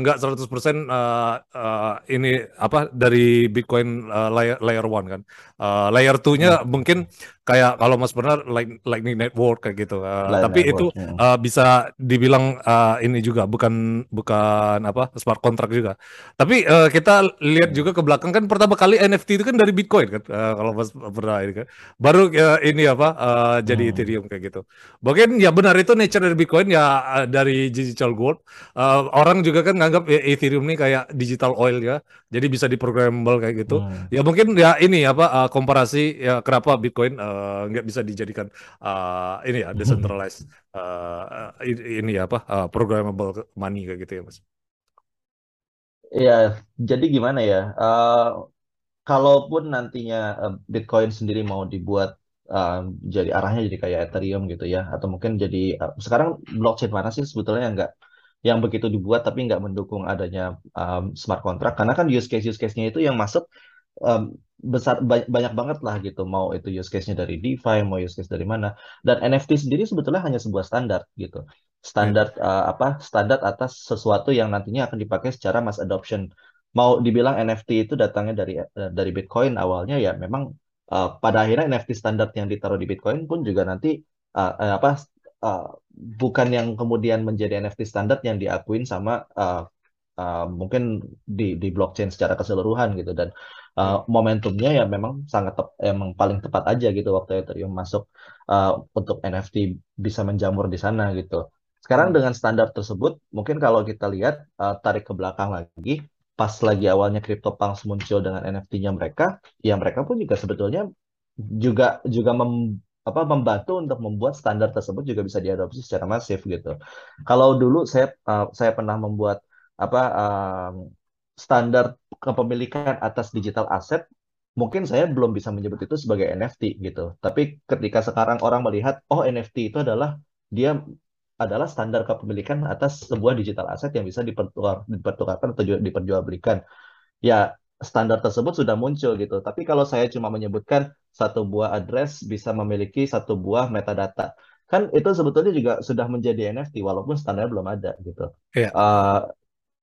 nggak 100% eh, eh, ini apa dari Bitcoin eh, layer layer one kan. Eh, layer Hmm. 2-nya mungkin kayak kalau Mas pernah like, Lightning Network kayak gitu. Line tapi itu network. Hmm. eh, bisa dibilang eh, ini juga bukan bukan apa smart contract juga. Tapi eh, kita lihat Hmm. juga ke belakang kan pertama kali NFT itu kan dari Bitcoin kan Eh, kalau Mas pernah ini kan. Baru eh, ini apa eh, jadi Hmm. Ethereum kayak gitu. Mungkin ya benar itu nature dari Bitcoin ya eh, dari digital gold. Eh, orang juga kan nganggap eh, Ethereum ini kayak digital oil ya. Jadi bisa diprogrammable kayak gitu. Hmm. Ya mungkin ya ini apa eh, komparasi ya kenapa Bitcoin eh, nggak bisa dijadikan eh, ini ya decentralized eh, ini ini apa eh, programmable money kayak gitu ya Mas. Iya, jadi gimana ya? Uh, kalaupun nantinya uh, Bitcoin sendiri mau dibuat uh, jadi arahnya jadi kayak Ethereum gitu ya, atau mungkin jadi uh, sekarang blockchain mana sih sebetulnya nggak yang begitu dibuat tapi nggak mendukung adanya um, smart contract? Karena kan use case use case-nya itu yang masuk um, besar ba- banyak banget lah gitu. Mau itu use case-nya dari DeFi, mau use case dari mana. Dan NFT sendiri sebetulnya hanya sebuah standar gitu. Ya, Standar uh, apa? Standar atas sesuatu yang nantinya akan dipakai secara mass adoption. Mau dibilang NFT itu datangnya dari uh, dari Bitcoin awalnya ya memang uh, pada akhirnya NFT standar yang ditaruh di Bitcoin pun juga nanti uh, uh, apa uh, bukan yang kemudian menjadi NFT standar yang diakuin sama uh, uh, mungkin di di blockchain secara keseluruhan gitu. Dan uh, ya, momentumnya ya memang sangat tep, emang paling tepat aja gitu waktu Ethereum masuk uh, untuk NFT bisa menjamur di sana gitu. Sekarang hmm, dengan standar tersebut, mungkin kalau kita lihat uh, tarik ke belakang lagi, pas lagi awalnya CryptoPunks muncul dengan NFT-nya mereka, ya mereka pun juga sebetulnya juga juga mem, apa membantu untuk membuat standar tersebut juga bisa diadopsi secara masif gitu. Kalau dulu saya uh, saya pernah membuat apa um, standar kepemilikan atas digital aset, mungkin saya belum bisa menyebut itu sebagai NFT gitu. Tapi ketika sekarang orang melihat, oh NFT itu adalah dia adalah standar kepemilikan atas sebuah digital aset yang bisa dipertukar, dipertukarkan atau diperjualbelikan. Ya, standar tersebut sudah muncul gitu. Tapi kalau saya cuma menyebutkan satu buah address bisa memiliki satu buah metadata, kan itu sebetulnya juga sudah menjadi NFT walaupun standar belum ada gitu. ya. Uh,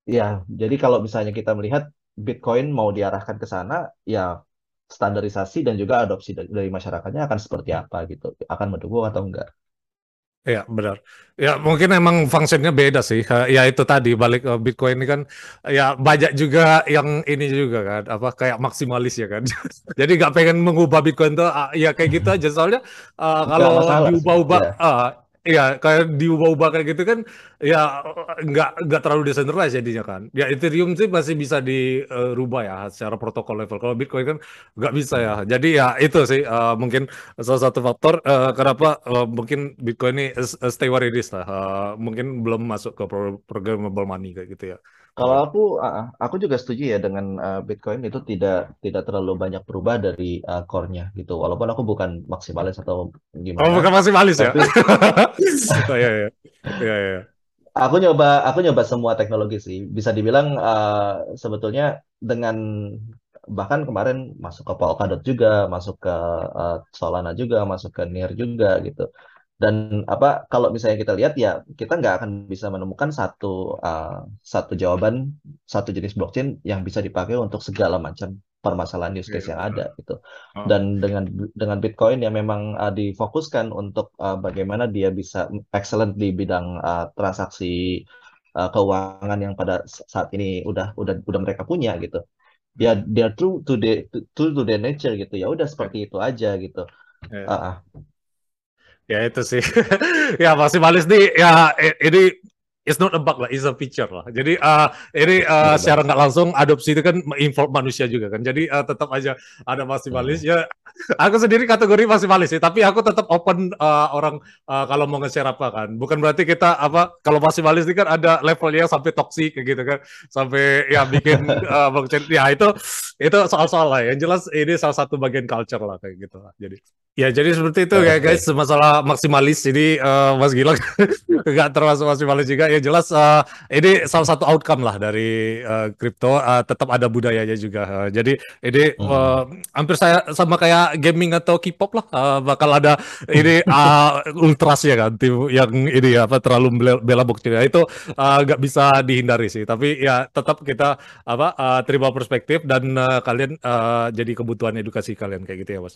Ya, jadi kalau misalnya kita melihat Bitcoin mau diarahkan ke sana, ya standarisasi dan juga adopsi dari masyarakatnya akan seperti apa gitu, akan mendukung atau enggak. Ya, benar. Ya, mungkin emang fungsinya beda sih. Eh, Ya, itu tadi balik ke Bitcoin ini kan ya banyak juga yang ini juga kan, apa kayak maksimalis ya kan. (laughs) Jadi nggak pengen mengubah Bitcoin tuh ah, ya kayak gitu aja. Soalnya Nggak kalau diubah-ubah ya. ah, ya kayak diubah-ubah kayak gitu kan ya nggak nggak terlalu decentralized jadinya kan. Ya Ethereum sih masih bisa dirubah ya secara protokol level. Kalau Bitcoin kan nggak bisa ya. Jadi ya itu sih uh, mungkin salah satu faktor uh, kenapa uh, mungkin Bitcoin ini stay where it is lah. Uh, mungkin belum masuk ke programmable money kayak gitu ya. Kalau aku, aku juga setuju ya dengan uh, Bitcoin itu tidak tidak terlalu banyak berubah dari uh, core-nya gitu. Walaupun aku bukan maksimalis atau gimana. Oh, bukan maksimalis ya? tapi... (laughs) ya? iya, iya. Iya, iya. Aku nyoba, aku nyoba semua teknologi sih. Bisa dibilang uh, sebetulnya dengan bahkan kemarin masuk ke Polkadot juga, masuk ke uh, Solana juga, masuk ke Near juga gitu. Dan apa kalau misalnya kita lihat ya kita nggak akan bisa menemukan satu uh, satu jawaban satu jenis blockchain yang bisa dipakai untuk segala macam permasalahan use case yeah. yang ada gitu. Oh. Dan dengan dengan Bitcoin yang memang uh, difokuskan untuk uh, bagaimana dia bisa excellent di bidang uh, transaksi uh, keuangan yang pada saat ini udah udah udah mereka punya gitu. Ya dia true to the true to the nature gitu. Ya udah seperti itu aja gitu. Yeah. Uh -uh. Ya itu sih. (laughs) ya masih malis nih. Ya ini it's not a bug lah, it's a feature lah. Jadi uh, ini uh, secara nggak langsung adopsi itu kan involve manusia juga kan. Jadi uh, tetap aja ada maksimalis. Hmm. Ya, aku sendiri kategori maksimalis sih, tapi aku tetap open uh, orang uh, kalau mau nge-share apa kan. Bukan berarti kita apa kalau maksimalis ini kan ada levelnya sampai toksik gitu kan, sampai ya bikin (laughs) uh, ya itu itu soal-soal lah. Yang jelas ini salah satu bagian culture lah kayak gitu lah. Jadi Ya, jadi seperti itu ya guys, masalah maksimalis. Jadi uh, Mas Gilang (laughs) nggak termasuk maksimalis juga. Ya jelas uh, ini salah satu outcome lah dari kripto. Uh, uh, tetap ada budayanya juga. Uh, jadi ini uh, hampir saya sama kayak gaming atau K-pop lah. Uh, bakal ada ini uh, (laughs) ultras ya kan, tim yang ini ya apa terlalu bela, bela bukti. itu nggak uh, bisa dihindari sih. Tapi ya tetap kita apa uh, terima perspektif dan uh, kalian uh, jadi kebutuhan edukasi kalian kayak gitu ya Mas.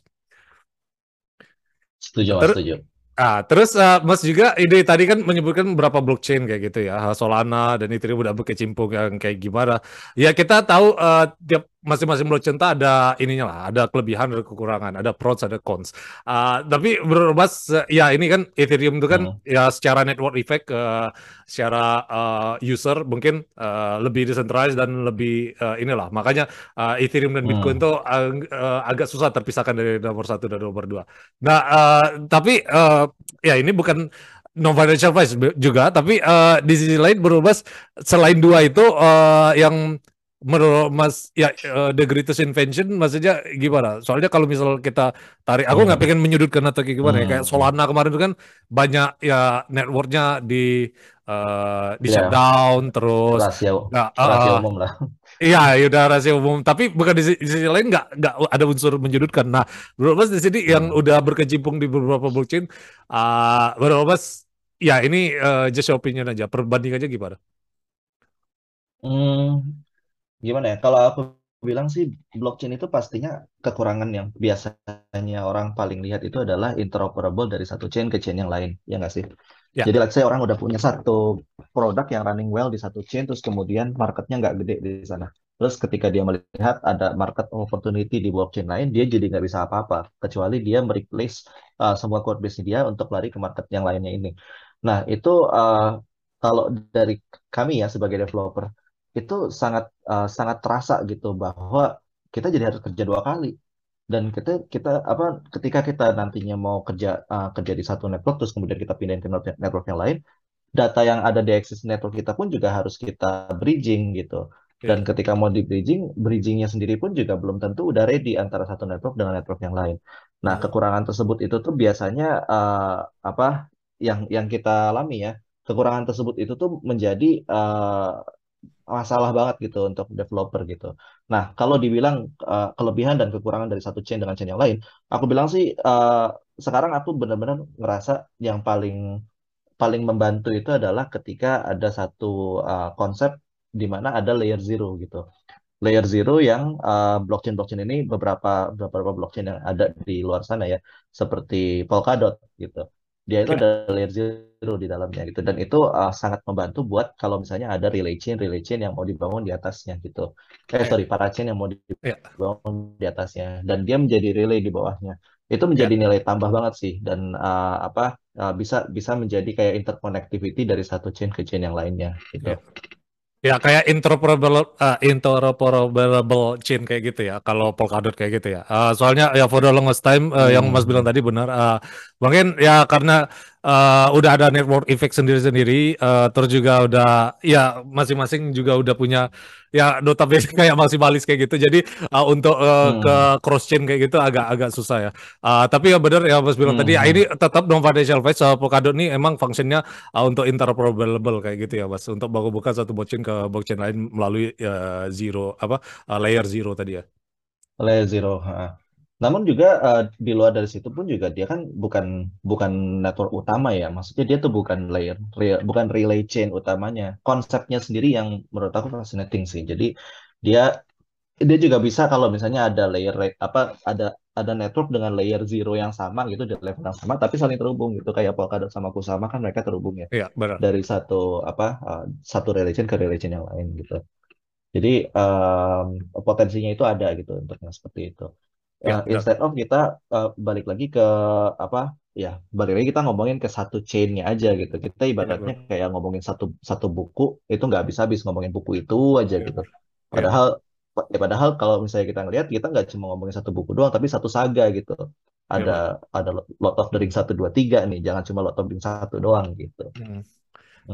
Setuju, Ter setuju. Ah, terus uh, Mas juga ide tadi kan menyebutkan beberapa blockchain kayak gitu ya, Solana dan Ethereum udah berkecimpung yang kayak gimana. Ya kita tahu uh, tiap masing-masing blockchain ada ininya lah, ada kelebihan, ada kekurangan, ada pros, ada cons. Uh, tapi menurut Mas, ya ini kan Ethereum itu kan hmm. ya secara network effect, uh, secara uh, user mungkin uh, lebih decentralized dan lebih uh, inilah. Makanya uh, Ethereum dan Bitcoin itu hmm. uh, uh, agak susah terpisahkan dari nomor satu dan nomor dua. Nah, uh, tapi uh, ya ini bukan non financial advice juga, tapi uh, di sisi lain berubah selain dua itu uh, yang menurut Mas ya uh, the greatest invention maksudnya gimana? Soalnya kalau misal kita tarik, aku nggak hmm. pengen menyudutkan atau kayak gimana hmm. ya kayak hmm. Solana kemarin itu kan banyak ya networknya di uh, di yeah. shutdown terus rahasia, nah, rahasia uh, umum lah. Iya, ya udah rahasia umum. Tapi bukan di, di sisi lain nggak nggak ada unsur menyudutkan. Nah, menurut Mas di sini hmm. yang udah berkecimpung di beberapa blockchain, uh, menurut Mas ya ini uh, just opinion aja, perbandingannya gimana? Hmm, gimana ya? Kalau aku bilang sih blockchain itu pastinya kekurangan yang biasanya orang paling lihat itu adalah interoperable dari satu chain ke chain yang lain, ya nggak sih? Ya. Jadi let's say orang udah punya satu produk yang running well di satu chain, terus kemudian marketnya nggak gede di sana. Terus ketika dia melihat ada market opportunity di blockchain lain, dia jadi nggak bisa apa-apa, kecuali dia mereplace uh, semua code base dia untuk lari ke market yang lainnya ini. Nah, itu uh, kalau dari kami ya sebagai developer, itu sangat uh, sangat terasa gitu bahwa kita jadi harus kerja dua kali. Dan kita kita apa ketika kita nantinya mau kerja uh, kerja di satu network terus kemudian kita pindahin ke network yang lain data yang ada di existing network kita pun juga harus kita bridging gitu. Dan ketika mau di bridging bridgingnya sendiri pun juga belum tentu udah ready antara satu network dengan network yang lain. Nah yeah. kekurangan tersebut itu tuh biasanya uh, apa yang yang kita alami ya. Kekurangan tersebut itu tuh menjadi uh, masalah banget gitu untuk developer gitu. Nah, kalau dibilang uh, kelebihan dan kekurangan dari satu chain dengan chain yang lain, aku bilang sih uh, sekarang aku benar-benar ngerasa yang paling paling membantu itu adalah ketika ada satu uh, konsep di mana ada layer zero gitu. Layer zero yang uh, blockchain-blockchain ini beberapa beberapa blockchain yang ada di luar sana ya, seperti Polkadot gitu dia itu ada layer zero di dalamnya gitu dan itu uh, sangat membantu buat kalau misalnya ada relay chain relay chain yang mau dibangun di atasnya gitu eh sorry para chain yang mau dibangun di atasnya dan dia menjadi relay di bawahnya itu Ya, menjadi nilai tambah banget sih dan uh, apa uh, bisa bisa menjadi kayak interconnectivity dari satu chain ke chain yang lainnya gitu. ya. Ya kayak interoperable uh, interoperable chain kayak gitu ya. Kalau Polkadot kayak gitu ya. Uh, soalnya ya for the longest time uh, yang Mas bilang Hmm. tadi benar. Uh, mungkin ya karena uh, udah ada network effect sendiri-sendiri. Uh, terus juga udah ya masing-masing juga udah punya ya database kayak maksimalis kayak gitu. Jadi uh, untuk uh, ke Hmm. cross chain kayak gitu agak-agak susah ya. Uh, tapi ya benar ya Mas bilang tadi. Ya, Hmm. ini tetap non financial wise uh, Polkadot nih emang fungsinya uh, untuk interoperable kayak gitu ya Mas untuk buka satu blockchain ke blockchain lain melalui uh, zero apa uh, layer zero tadi ya Layer zero. ha. Namun juga uh, di luar dari situ pun juga dia kan bukan bukan network utama ya. Maksudnya dia tuh bukan layer, re- bukan relay chain utamanya. Konsepnya sendiri yang menurut aku fascinating sih. Jadi dia dia juga bisa kalau misalnya ada layer apa ada ada network dengan layer zero yang sama gitu di level yang sama tapi saling terhubung gitu kayak Polkadot sama Kusama kan mereka terhubung ya iya benar dari satu apa uh, satu relation ke relation yang lain gitu. Jadi um, potensinya itu ada gitu untuk yang seperti itu. Iya Uh, instead of kita uh, balik lagi ke apa ya balik lagi kita ngomongin ke satu chainnya aja gitu. Kita iya ibaratnya benar kayak ngomongin satu satu buku itu nggak bisa habis ngomongin buku itu aja iya gitu. iya Padahal ya padahal kalau misalnya kita ngelihat kita nggak cuma ngomongin satu buku doang tapi satu saga gitu. iya Ada benar ada Lord of the Rings satu dua tiga nih, jangan cuma Lord of the Rings satu doang gitu. Hmm.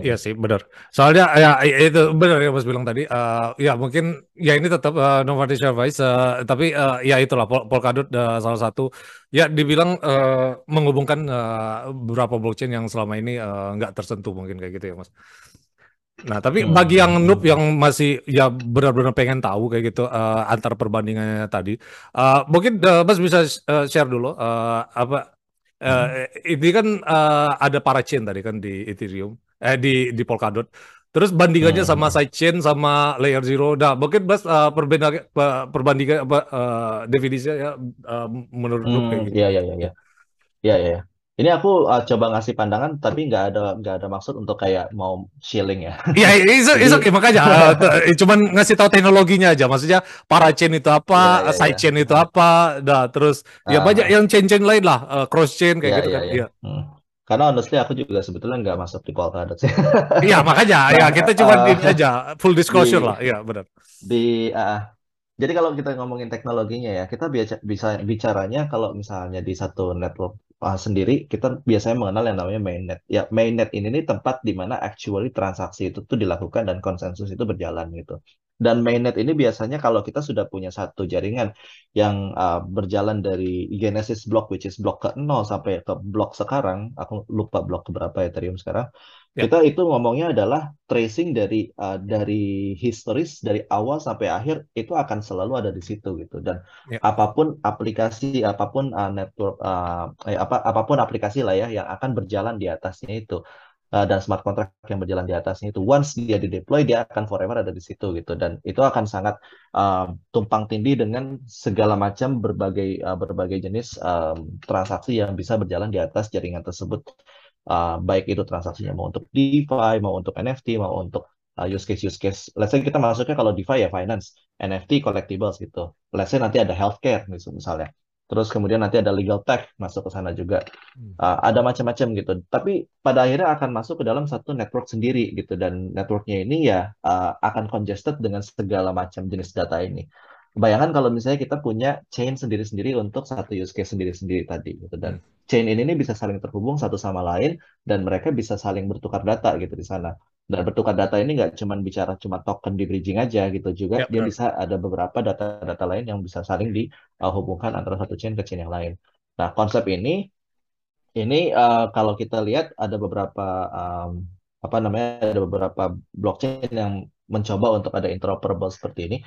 Iya sih benar. Soalnya ya itu benar ya Mas bilang tadi. Eh, ya mungkin ya ini tetap uh, no financial advice. eh, tapi eh, ya itulah Pol Polkadot eh, salah satu ya dibilang eh, menghubungkan eh, beberapa blockchain yang selama ini nggak tersentuh mungkin kayak gitu ya Mas. Nah, tapi bagi yang Hmm. noob yang masih ya benar-benar pengen tahu kayak gitu eh, antar perbandingannya tadi, eh, mungkin eh, Mas bisa eh, share dulu eh, apa Hmm. eh, ini kan eh, ada parachain tadi kan di Ethereum, eh di di Polkadot. Terus bandingannya sama Hmm. sidechain sama layer zero. Nah, mungkin Mas eh, perbandingan perbandingan apa eh, definisinya ya eh, menurut noob kayak Hmm, gitu. ya ya ya ya. Ya ya ya. Ini aku uh, coba ngasih pandangan tapi nggak ada nggak ada maksud untuk kayak mau shilling ya. (laughs) Iya, it's, Jadi it's okay makanya (laughs) t- cuman ngasih tahu teknologinya aja. Maksudnya parachain itu ya apa, ya ya. sidechain itu Ah, apa, dah terus ya banyak ah, yang chain-chain lain lah, eh, cross chain kayak ya gitu ya kan. ya. Iya. Hmm. Karena honestly aku juga sebetulnya nggak masuk di Polkadot sih. (laughs) Iya, makanya Nah, ya kita cuma eh, ini aja full disclosure di lah. Iya, benar. di ah, jadi kalau kita ngomongin teknologinya ya, kita biasa bisa bicaranya kalau misalnya di satu network ah, sendiri, kita biasanya mengenal yang namanya mainnet. Ya, mainnet ini nih tempat di mana actually transaksi itu tuh dilakukan dan konsensus itu berjalan gitu. Dan mainnet ini biasanya kalau kita sudah punya satu jaringan yang ah, berjalan dari Genesis block, which is blok ke nol sampai ke blok sekarang, aku lupa blok keberapa Ethereum sekarang, Ya, kita itu ngomongnya adalah tracing dari uh, dari historis dari awal sampai akhir itu akan selalu ada di situ gitu. Dan ya, apa pun aplikasi apa pun uh, network uh, eh, apa apa pun aplikasi lah ya yang akan berjalan di atasnya itu uh, dan smart contract yang berjalan di atasnya itu once dia di deploy dia akan forever ada di situ gitu dan itu akan sangat uh, tumpang tindih dengan segala macam berbagai uh, berbagai jenis um, transaksi yang bisa berjalan di atas jaringan tersebut Uh, baik itu transaksinya mau untuk DeFi, mau untuk NFT, mau untuk uh, use case use case. Let's say kita masuknya kalau DeFi ya finance, NFT, collectibles gitu. Let's say nanti ada healthcare mis- misalnya. Terus kemudian nanti ada legal tech masuk ke sana juga. Uh, ada macam-macam gitu. Tapi pada akhirnya akan masuk ke dalam satu network sendiri gitu dan networknya ini ya uh, akan congested dengan segala macam jenis data ini. Bayangkan kalau misalnya kita punya chain sendiri-sendiri untuk satu use case sendiri-sendiri tadi gitu dan chain ini nih bisa saling terhubung satu sama lain dan mereka bisa saling bertukar data gitu di sana. Dan bertukar data ini nggak cuma bicara cuma token di bridging aja gitu juga Ya, dia benar. bisa ada beberapa data-data lain yang bisa saling dihubungkan antara satu chain ke chain yang lain. Nah, konsep ini ini uh, kalau kita lihat ada beberapa um, apa namanya ada beberapa blockchain yang mencoba untuk ada interoperable seperti ini.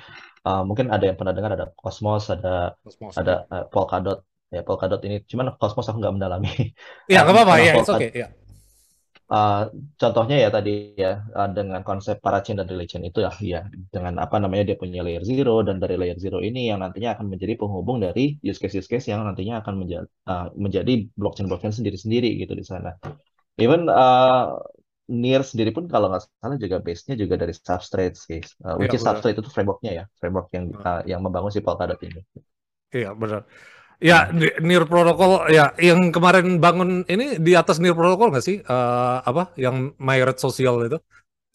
Uh, mungkin ada yang pernah dengar ada Cosmos, ada Cosmos. ada uh, Polkadot. Ya Polkadot ini cuman Cosmos aku nggak mendalami. Iya, Uh, nggak apa-apa. (laughs) Ya, it's Polkadot okay. Ya. Uh, contohnya ya tadi ya uh, dengan konsep parachain dan relay chain itu ya, ya dengan apa namanya dia punya layer zero dan dari layer zero ini yang nantinya akan menjadi penghubung dari use case use case yang nantinya akan menjadi uh, menjadi blockchain blockchain sendiri-sendiri gitu di sana. Even uh, Near sendiri pun kalau nggak salah juga base-nya juga dari Substrate sih, Uh, which Iya, is benar. Substrate itu framework-nya ya, framework yang uh, yang membangun si Polkadot ini. Iya, benar. Ya, Hmm. Ni- Near Protocol ya yang kemarin bangun ini di atas Near Protocol nggak sih? Eh, apa yang Myred Social itu?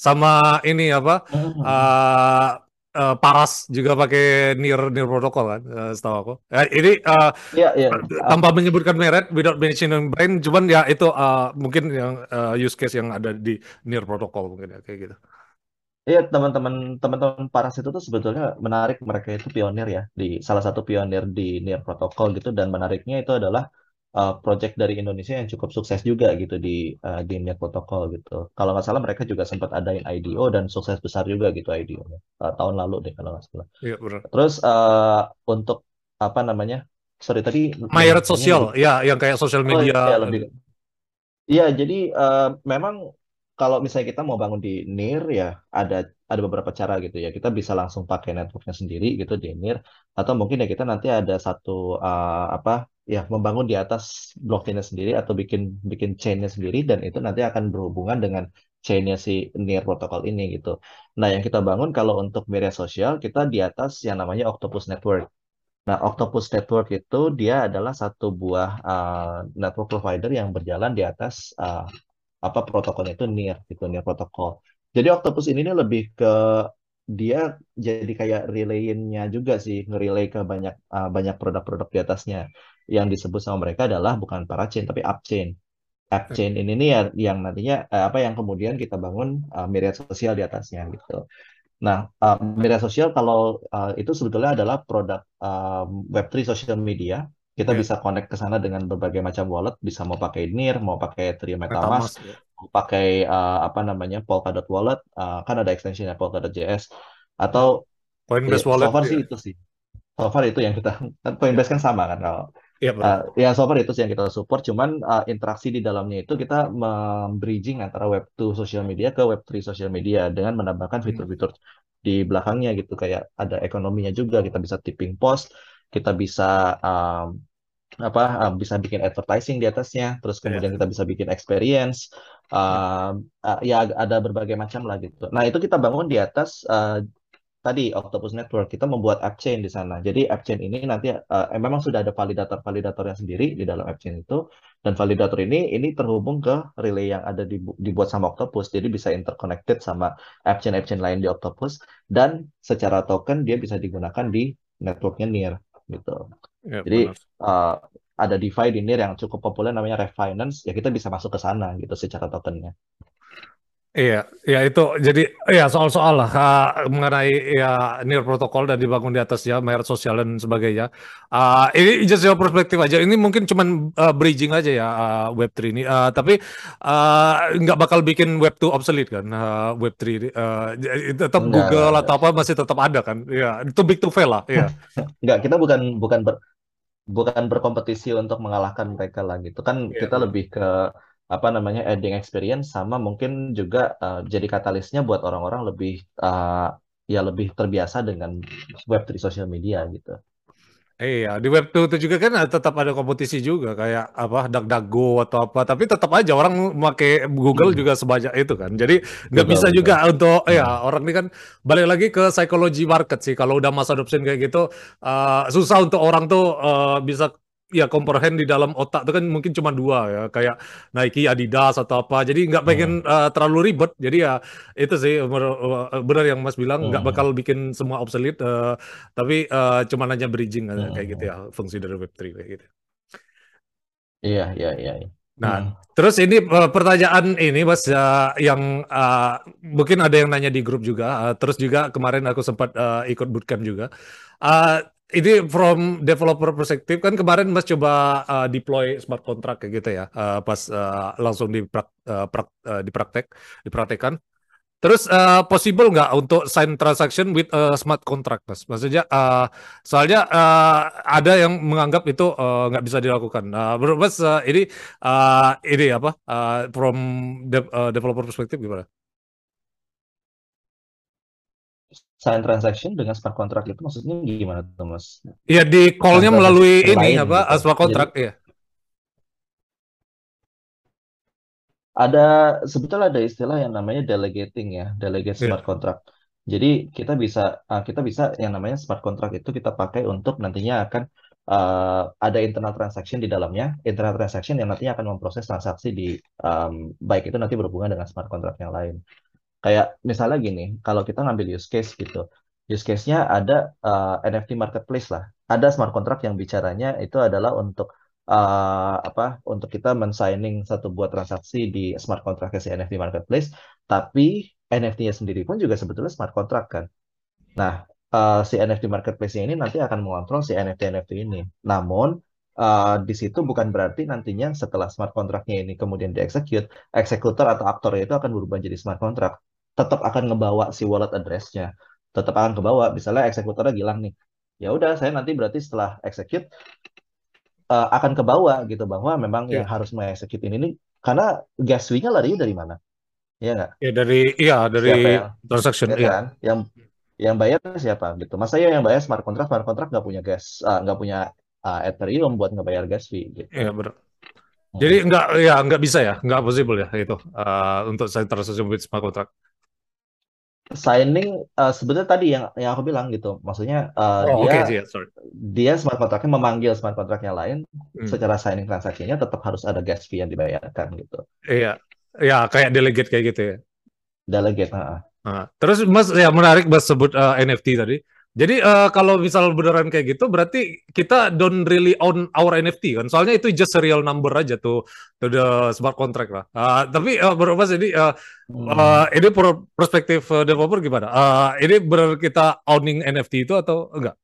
Sama ini apa? Eh eh, Paras juga pakai Near Near Protocol kan, eh, setahu aku. Eh, ini eh, Iya, iya. Ah, tanpa menyebutkan merek, without mentioning brand, cuman ya itu eh, mungkin yang eh, use case yang ada di Near Protocol mungkin ya kayak gitu. Iya, teman-teman teman-teman Paras itu tuh sebetulnya menarik mereka itu pionir ya di salah satu pionir di Near Protocol gitu dan menariknya itu adalah uh, project dari Indonesia yang cukup sukses juga gitu di uh, di Near Protocol gitu. Kalau nggak salah mereka juga sempat adain IDO dan sukses besar juga gitu IDO-nya uh, tahun lalu deh kalau nggak salah. Iya benar. Terus uh, untuk apa namanya? Sorry tadi Social, lebih ya yang kayak social oh media. ya lebih Iya, jadi eh, memang kalau misalnya kita mau bangun di NIR ya ada ada beberapa cara gitu ya. Kita bisa langsung pakai networknya sendiri gitu di NIR atau mungkin ya kita nanti ada satu eh, apa ya membangun di atas blockchainnya sendiri atau bikin bikin chainnya sendiri dan itu nanti akan berhubungan dengan chainnya si NIR protokol ini gitu. Nah, yang kita bangun kalau untuk media sosial kita di atas yang namanya Octopus Network. Nah, Octopus Network itu dia adalah satu buah uh, network provider yang berjalan di atas uh, apa protokolnya itu NIR gitu, NIR protokol. Jadi Octopus ini nih lebih ke dia jadi kayak relay-nya juga sih, nge-relay ke banyak uh, banyak produk-produk di atasnya. Yang disebut sama mereka adalah bukan parachain tapi upchain. Upchain ini nih ya, yang nantinya eh, apa yang kemudian kita bangun uh, media sosial di atasnya gitu. Nah, uh, media sosial kalau uh, itu sebetulnya adalah produk um, Web3 social media. Kita Ya, bisa connect ke sana dengan berbagai macam wallet, bisa mau pakai NIR, mau pakai Ethereum MetaMask, MetaMask. ya. mau pakai uh, apa namanya Polkadot wallet, uh, kan ada extensionnya Polkadot.js. Ya. Atau ya, Coinbase so Wallet, far sih ya. itu sih. So far itu yang kita, kan Coinbase kan sama kan kalau iya benar. Uh, ya so far itu sih yang kita support, cuman uh, interaksi di dalamnya itu kita membridging antara Web2 social media ke Web3 social media dengan menambahkan Hmm. fitur-fitur di belakangnya gitu kayak ada ekonominya juga kita bisa tipping post, kita bisa um, apa uh, bisa bikin advertising di atasnya, terus Ya, kemudian kita bisa bikin experience, ya. um, uh, ya ada berbagai macam lah gitu. Nah itu kita bangun di atas uh, tadi Octopus Network kita membuat app chain di sana. Jadi app chain ini nanti uh, memang sudah ada validator-validatornya sendiri di dalam app chain itu dan validator ini ini terhubung ke relay yang ada di, dibuat sama Octopus. Jadi bisa interconnected sama app chain app chain lain di Octopus dan secara token dia bisa digunakan di networknya NIR gitu. Ya, Jadi benar. uh, ada DeFi di NIR yang cukup populer namanya Refinance ya kita bisa masuk ke sana gitu secara tokennya. Iya, ya itu jadi ya soal-soal lah uh, mengenai ya near protokol dan dibangun di atasnya merek sosial dan sebagainya. Uh, ini just your perspektif aja. Ini mungkin cuman uh, bridging aja ya uh, Web3 ini. Uh, tapi uh, nggak bakal bikin Web2 obsolete kan uh, Web3 ini. Uh, tetap Enggak, Google enggak, atau apa masih tetap ada kan. Ya, itu big to fail lah. (laughs) Ya, enggak. Kita bukan bukan ber, bukan berkompetisi untuk mengalahkan mereka lah gitu kan iya kita lebih ke apa namanya adding experience sama mungkin juga uh, jadi katalisnya buat orang-orang lebih uh, ya lebih terbiasa dengan Web3 social media gitu. Iya, di Web2 itu juga kan tetap ada kompetisi juga kayak apa DuckDuckGo atau apa, tapi tetap aja orang pakai Google Hmm, juga sebanyak itu kan. Jadi nggak betul bisa juga betul. untuk ya Hmm, orang ini kan balik lagi ke psikologi market sih. Kalau udah masa adoption kayak gitu eh, susah untuk orang tuh eh, bisa ya comprehend di dalam otak tuh kan mungkin cuma dua ya kayak Nike, Adidas atau apa. Jadi nggak pengen hmm, eh, terlalu ribet. Jadi ya itu sih eh, benar yang Mas bilang nggak bakal hmm, bikin semua obsolete. eh, tapi eh, cuman hanya bridging hmm, kayak gitu hmm. ya fungsi dari Web3 kayak gitu. Iya iya iya. iya. Nah, Hmm. terus ini eh, pertanyaan ini Mas eh, yang eh, mungkin ada yang nanya di grup juga. eh, terus juga kemarin aku sempat eh, ikut bootcamp juga. Eh, ini from developer perspektif kan kemarin Mas coba eh, deploy smart contract kayak gitu ya. eh, pas eh, langsung diprak, eh, prak- eh, dipraktek, dipraktekkan. Terus eh, possible nggak untuk sign transaction with a smart contract, Mas? Maksudnya, eh, soalnya eh, ada yang menganggap itu nggak bisa dilakukan. Menurut Mas eh, ini eh, ini apa? eh, from de- eh, developer perspektif gimana? Sign transaction dengan smart contract itu maksudnya gimana tuh Mas? Ya di call-nya melalui ini lain apa? gitu. smart Jadi contract ya. Ada sebetulnya ada istilah yang namanya delegating ya, delegate Iya. smart contract. Jadi kita bisa ah, kita bisa yang namanya smart contract itu kita pakai untuk nantinya akan uh, ada internal transaction di dalamnya, internal transaction yang nantinya akan memproses transaksi di um, baik itu nanti berhubungan dengan smart contract yang lain. Kayak misalnya gini, kalau kita ngambil use case gitu, use case-nya ada uh, NFT marketplace lah, ada smart contract yang bicaranya itu adalah untuk uh, apa? Untuk kita men-signing satu buat transaksi di smart contract si NFT marketplace, tapi NFT-nya sendiri pun juga sebetulnya smart contract kan. Nah, uh, si NFT marketplace ini nanti akan mengontrol si NFT-NFT ini. Namun uh, di situ bukan berarti nantinya setelah smart contract-nya ini kemudian dieksekut, eksekutor atau aktor itu akan berubah jadi smart contract. Tetap akan ngebawa si wallet address-nya. Tetap akan kebawa. Misalnya eksekutornya bilang nih, ya udah saya nanti berarti setelah execute uh, akan kebawa gitu bahwa memang yeah. yang harus mengeksekut ini nih karena gas fee-nya lari dari mana? Iya nggak? Ya dari iya dari transaction ya, kan? Yang yang bayar siapa gitu masa ya yang bayar smart contract smart contract nggak punya gas uh, nggak punya uh, Ethereum buat ngebayar gas fee gitu iya benar hmm. jadi nggak ya nggak bisa ya nggak possible ya itu uh, untuk transaction with smart contract signing uh, sebenarnya tadi yang yang aku bilang gitu maksudnya uh, oh, dia okay, yeah, sorry. dia smart contractnya memanggil smart contract yang lain hmm. secara signing transaksinya tetap harus ada gas fee yang dibayarkan gitu iya ya kayak delegate kayak gitu ya delegate uh. Nah, terus Mas ya menarik Mas sebut uh, eh, NFT tadi. Jadi uh, kalau misal beneran kayak gitu berarti kita don't really own our NFT kan. Soalnya itu just a real number aja tuh to the smart contract lah. Uh, tapi uh, Mas ini uh, hmm. uh, ini perspektif uh, developer gimana? Uh, ini benar kita owning NFT itu atau enggak?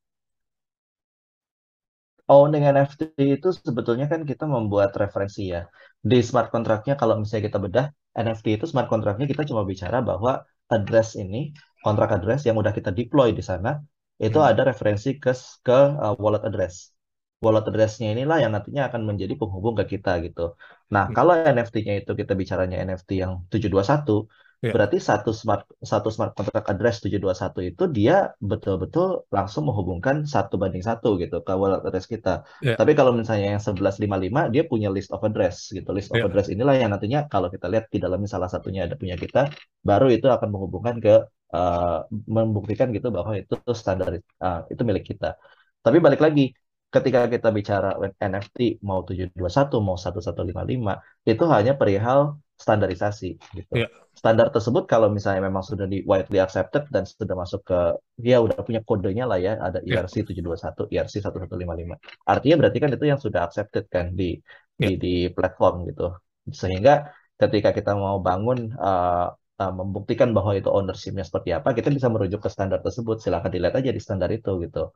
Owning NFT itu sebetulnya kan kita membuat referensi ya. Di smart contract-nya kalau misalnya kita bedah, NFT itu smart contract-nya kita cuma bicara bahwa address ini, kontrak address yang udah kita deploy di sana, itu hmm. ada referensi ke ke uh, wallet address. Wallet address-nya inilah yang nantinya akan menjadi penghubung ke kita gitu. Nah, hmm. kalau NFT-nya itu kita bicaranya NFT yang 721, Yeah. Berarti satu smart satu smart contract address 721 itu dia betul-betul langsung menghubungkan satu banding satu gitu ke wallet address kita. Yeah. Tapi kalau misalnya yang 1155 dia punya list of address gitu. List of yeah. address inilah yang nantinya kalau kita lihat di dalamnya salah satunya ada punya kita, baru itu akan menghubungkan ke uh, membuktikan gitu bahwa itu standar uh, itu milik kita. Tapi balik lagi ketika kita bicara NFT mau 721 mau 1155 itu hanya perihal standarisasi gitu. Yeah. Standar tersebut kalau misalnya memang sudah di widely accepted dan sudah masuk ke ya udah punya kodenya lah ya ada IRC yeah. 721, IRC 1155. Artinya berarti kan itu yang sudah accepted kan di yeah. di di platform gitu. Sehingga ketika kita mau bangun uh, uh, membuktikan bahwa itu ownership-nya seperti apa, kita bisa merujuk ke standar tersebut. Silahkan dilihat aja di standar itu gitu.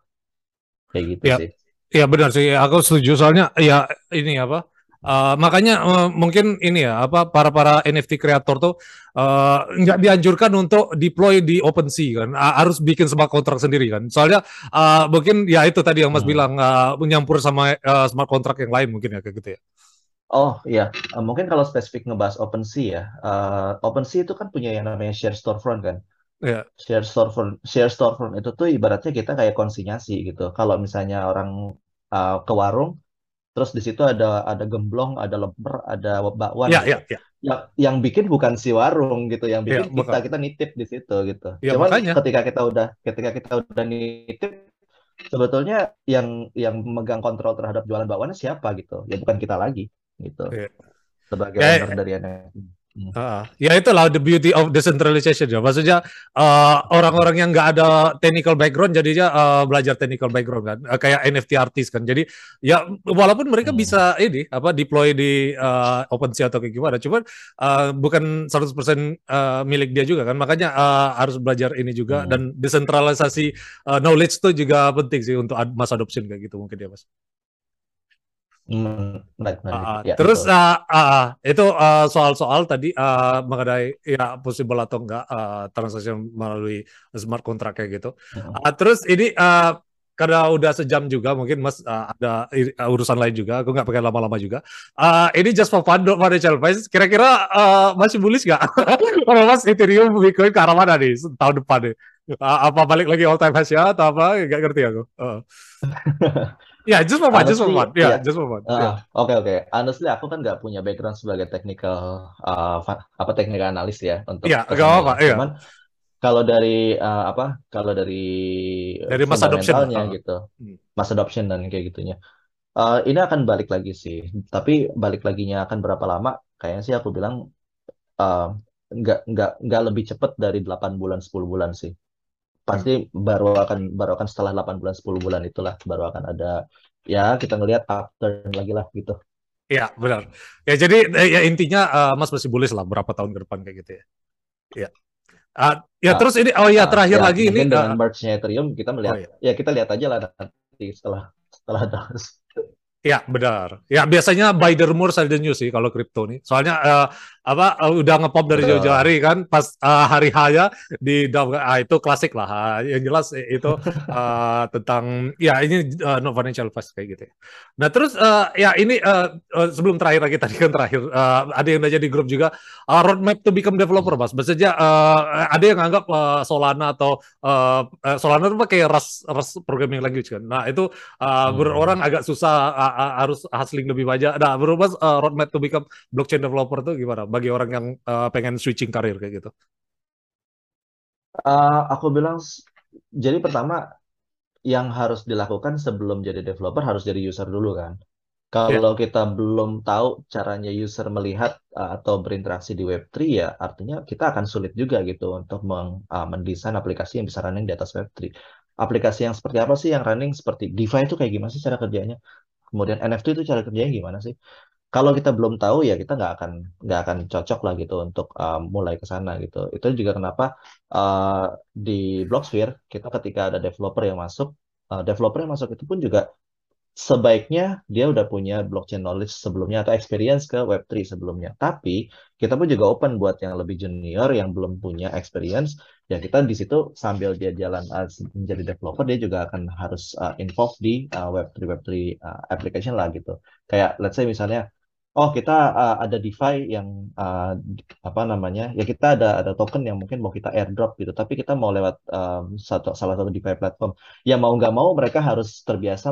Kayak gitu yeah. sih. Iya benar sih, aku setuju soalnya ya ini apa Uh, makanya uh, mungkin ini ya apa para para NFT kreator tuh uh, nggak dianjurkan untuk deploy di OpenSea kan uh, harus bikin smart kontrak sendiri kan soalnya uh, mungkin ya itu tadi yang Mas hmm. bilang uh, menyampur sama uh, smart kontrak yang lain mungkin ya kayak gitu ya. Oh iya, uh, mungkin kalau spesifik ngebahas OpenSea ya, uh, OpenSea itu kan punya yang namanya share storefront kan. Yeah. Share storefront, share storefront itu tuh ibaratnya kita kayak konsinyasi gitu. Kalau misalnya orang uh, ke warung terus di situ ada ada gemblong, ada lemper, ada bakwan. Ya, gitu. ya, ya. Yang yang bikin bukan si warung gitu, yang bikin ya, kita kita nitip di situ gitu. Ya, Cuman makanya. ketika kita udah ketika kita udah nitip sebetulnya yang yang memegang kontrol terhadap jualan bakwannya siapa gitu. Ya bukan kita lagi gitu. Ya. Sebagai ya, owner dari NFT. Uh, ya itulah the beauty of decentralization ya. Maksudnya uh, orang-orang yang nggak ada technical background jadinya uh, belajar technical background kan, uh, kayak NFT artis kan. Jadi ya walaupun mereka hmm. bisa ini apa deploy di uh, OpenSea atau kayak gimana, cuman uh, bukan 100% uh, milik dia juga kan. Makanya uh, harus belajar ini juga hmm. dan desentralisasi uh, knowledge itu juga penting sih untuk mass adoption kayak gitu mungkin ya Mas. Hmm, baik, baik. Uh, ya, terus uh, uh, itu uh, soal-soal tadi uh, mengenai ya possible atau enggak uh, transaksi melalui smart contract kayak gitu. Uh, terus ini uh, karena udah sejam juga mungkin Mas uh, ada uh, urusan lain juga. Aku nggak pakai lama-lama juga. Uh, ini just for fun financial advice. Kira-kira uh, masih bullish nggak? (laughs) Kalau Mas Ethereum Bitcoin ke arah mana nih tahun depan nih? Uh, apa balik lagi all time high ya atau apa? Gak ngerti aku. Uh. (laughs) Ya, yeah, just for fun, just for fun. Ya, yeah, just for fun. Oke, yeah. oke. Okay, okay. Honestly, aku kan nggak punya background sebagai technical uh, apa technical analis ya untuk. Iya, yeah, apa-apa. Iya. Cuman, kalau dari uh, apa? Kalau dari Dari mass adoption lah. fundamentalnya Ah. gitu, Hmm. mass adoption dan kayak gitunya. Uh, ini akan balik lagi sih. Tapi balik laginya akan berapa lama? Kayaknya sih aku bilang uh, nggak nggak nggak lebih cepat dari 8 bulan 10 bulan sih. Pasti baru akan baru akan setelah 8 bulan 10 bulan itulah baru akan ada ya kita ngelihat upturn lagi lah gitu. Iya, benar. Ya jadi eh, ya intinya eh, Mas masih bullish lah berapa tahun ke depan kayak gitu ya. Iya. Ah, ya Nah, terus ini oh ya uh, terakhir ya lagi ini dengan eh, merge-nya Ethereum kita oh melihat ya. ya kita lihat aja lah nanti setelah setelah ada Ya, benar. Ya, biasanya buy the rumor sell the news sih kalau kripto nih. Soalnya eh, apa eh, udah ngepop dari jauh-jauh hari kan pas eh, hari hanya di ah, itu klasik lah. Ah, Yang jelas itu (laughs) eh, tentang ya ini eh, no financial advice kayak gitu ya. Nah, terus eh, ya ini eh, sebelum terakhir lagi (laughs) tadi kan terakhir eh, ada yang nanya di grup juga eh, roadmap to become developer, Mas. Maksudnya eh, ada yang anggap eh, Solana atau eh, Solana itu pakai Rust Rust programming language kan. Nah, itu uh, Hmm. berorang agak susah uh, uh, harus hustling lebih banyak. Nah, menurut Mas uh, roadmap to become blockchain developer itu gimana bagi orang yang uh, pengen switching karir kayak gitu? Uh, aku bilang jadi pertama yang harus dilakukan sebelum jadi developer harus jadi user dulu kan. Ya, Kalau kita belum tahu caranya user melihat uh, atau berinteraksi di Web3 ya artinya kita akan sulit juga gitu untuk meng- uh, mendesain aplikasi yang bisa running di atas Web3. Aplikasi yang seperti apa sih yang running seperti DeFi itu kayak gimana sih cara kerjanya? Kemudian NFT itu cara kerjanya gimana sih? Kalau kita belum tahu ya kita nggak akan nggak akan cocok lah gitu untuk uh, mulai ke sana gitu. Itu juga kenapa uh, di Blocksphere kita ketika ada developer yang masuk, uh, developer yang masuk itu pun juga sebaiknya dia udah punya blockchain knowledge sebelumnya atau experience ke Web3 sebelumnya. Tapi kita pun juga open buat yang lebih junior yang belum punya experience. Ya kita di situ sambil dia jalan uh, menjadi developer dia juga akan harus uh, involve di uh, Web3 Web3 uh, application lah gitu. Kayak let's say misalnya Oh, kita uh, ada DeFi yang uh, apa namanya? Ya kita ada ada token yang mungkin mau kita airdrop gitu, tapi kita mau lewat um, satu salah satu DeFi platform. Ya mau nggak mau mereka harus terbiasa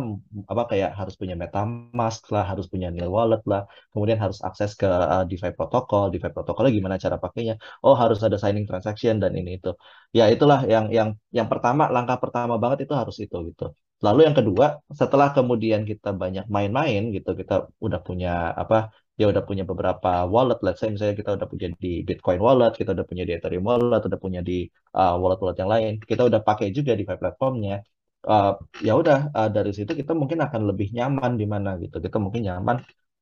apa kayak harus punya MetaMask lah, harus punya Nil Wallet lah, kemudian harus akses ke uh, DeFi protokol. DeFi protokolnya gimana cara pakainya? Oh, harus ada signing transaction dan ini itu. Ya itulah yang yang yang pertama langkah pertama banget itu harus itu gitu. Lalu yang kedua, setelah kemudian kita banyak main-main gitu, kita udah punya apa dia udah punya beberapa wallet, let's say misalnya kita udah punya di Bitcoin wallet, kita udah punya di Ethereum wallet, udah punya di uh, wallet-wallet yang lain, kita udah pakai juga di platformnya. Uh, ya udah uh, dari situ kita mungkin akan lebih nyaman di mana gitu. Kita mungkin nyaman.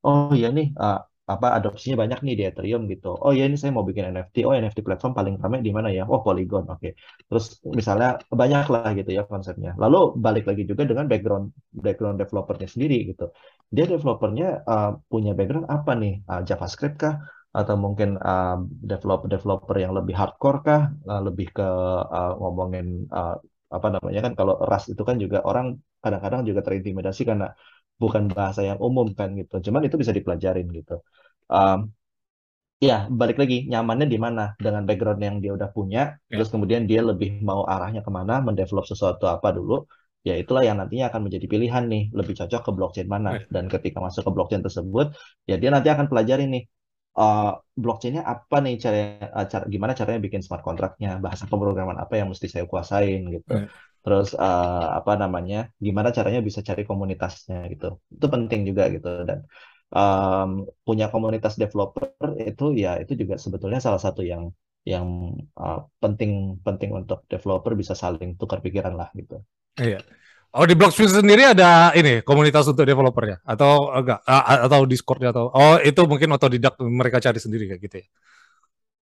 Oh iya nih uh, apa adopsinya banyak nih di Ethereum gitu. Oh iya ini saya mau bikin NFT. Oh NFT platform paling ramai di mana ya? Oh Polygon. Oke. Terus misalnya banyak lah gitu ya konsepnya. Lalu balik lagi juga dengan background background developernya sendiri gitu dia developernya uh, punya background apa nih? Uh, JavaScript kah? Atau mungkin uh, developer-developer yang lebih hardcore kah? Uh, lebih ke uh, ngomongin uh, apa namanya kan kalau Rust itu kan juga orang kadang-kadang juga terintimidasi karena bukan bahasa yang umum kan gitu. Cuman itu bisa dipelajarin gitu. Um, Ya, balik lagi nyamannya di mana dengan background yang dia udah punya, ya, terus kemudian dia lebih mau arahnya ke mana, mendevelop sesuatu apa dulu, ya itulah yang nantinya akan menjadi pilihan nih, lebih cocok ke blockchain mana. ya, Dan ketika masuk ke blockchain tersebut, ya dia nanti akan pelajari nih, uh, blockchainnya apa nih cara, cara gimana caranya bikin smart kontraknya, bahasa pemrograman apa yang mesti saya kuasain gitu. ya. Terus uh, apa namanya, gimana caranya bisa cari komunitasnya gitu. Itu penting juga gitu dan um, punya komunitas developer itu ya itu juga sebetulnya salah satu yang yang uh, penting penting untuk developer bisa saling tukar pikiran lah gitu. Iya. Oh di Blocksphere sendiri ada ini komunitas untuk developernya atau enggak atau Discordnya atau oh itu mungkin otodidak mereka cari sendiri kayak gitu ya.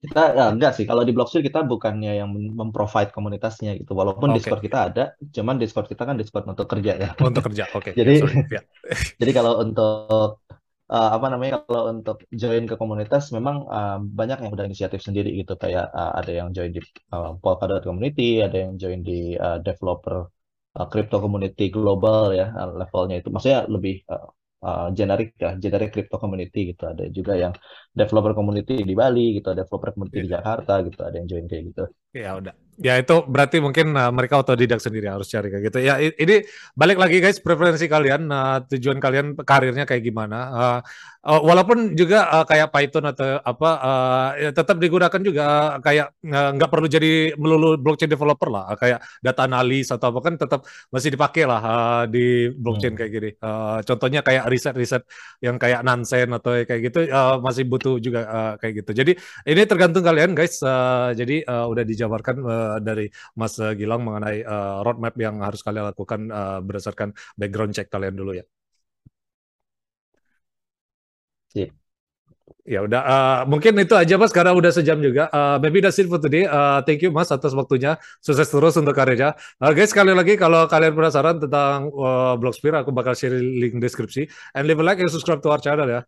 Kita ya, enggak sih kalau di Blocksphere kita bukannya yang mem- memprovide komunitasnya gitu. Walaupun Oke, Discord kita ada, cuman Discord kita kan Discord untuk kerja ya. untuk kerja. Oke, (laughs) ya Jadi sorry. Ya. (laughs) jadi kalau untuk uh, apa namanya kalau untuk join ke komunitas memang uh, banyak yang udah inisiatif sendiri gitu kayak uh, ada yang join di uh, Polkadot community, ada yang join di uh, developer uh, crypto community global ya uh, levelnya itu maksudnya lebih uh, uh, generik ya, generic crypto community gitu. Ada juga yang developer community di Bali gitu, ada developer community di Iya. Jakarta gitu, ada yang join kayak gitu. Ya udah. Ya itu berarti mungkin uh, mereka otodidak sendiri harus cari kayak gitu. Ya ini balik lagi guys preferensi kalian, uh, tujuan kalian karirnya kayak gimana. Uh, uh, walaupun juga uh, kayak Python atau apa uh, ya tetap digunakan juga kayak nggak uh, perlu jadi melulu blockchain developer lah. Uh, kayak data analis atau apa kan tetap masih dipakai lah uh, di blockchain hmm. kayak gini. Uh, contohnya kayak riset-riset yang kayak Nansen atau kayak gitu uh, masih butuh juga uh, kayak gitu. Jadi ini tergantung kalian guys. Uh, jadi uh, udah dijabarkan uh, Eh, dari Mas Gilang mengenai uh, roadmap yang harus kalian lakukan uh, berdasarkan background check kalian dulu ya. Sip. Ya udah, uh, mungkin itu aja mas, karena udah sejam juga. Uh, maybe that's it for today. Uh, thank you mas atas waktunya. Sukses terus untuk karirnya. Uh, guys, sekali lagi kalau kalian penasaran tentang uh, Blocksphere, aku bakal share link deskripsi. And leave a like and subscribe to our channel ya.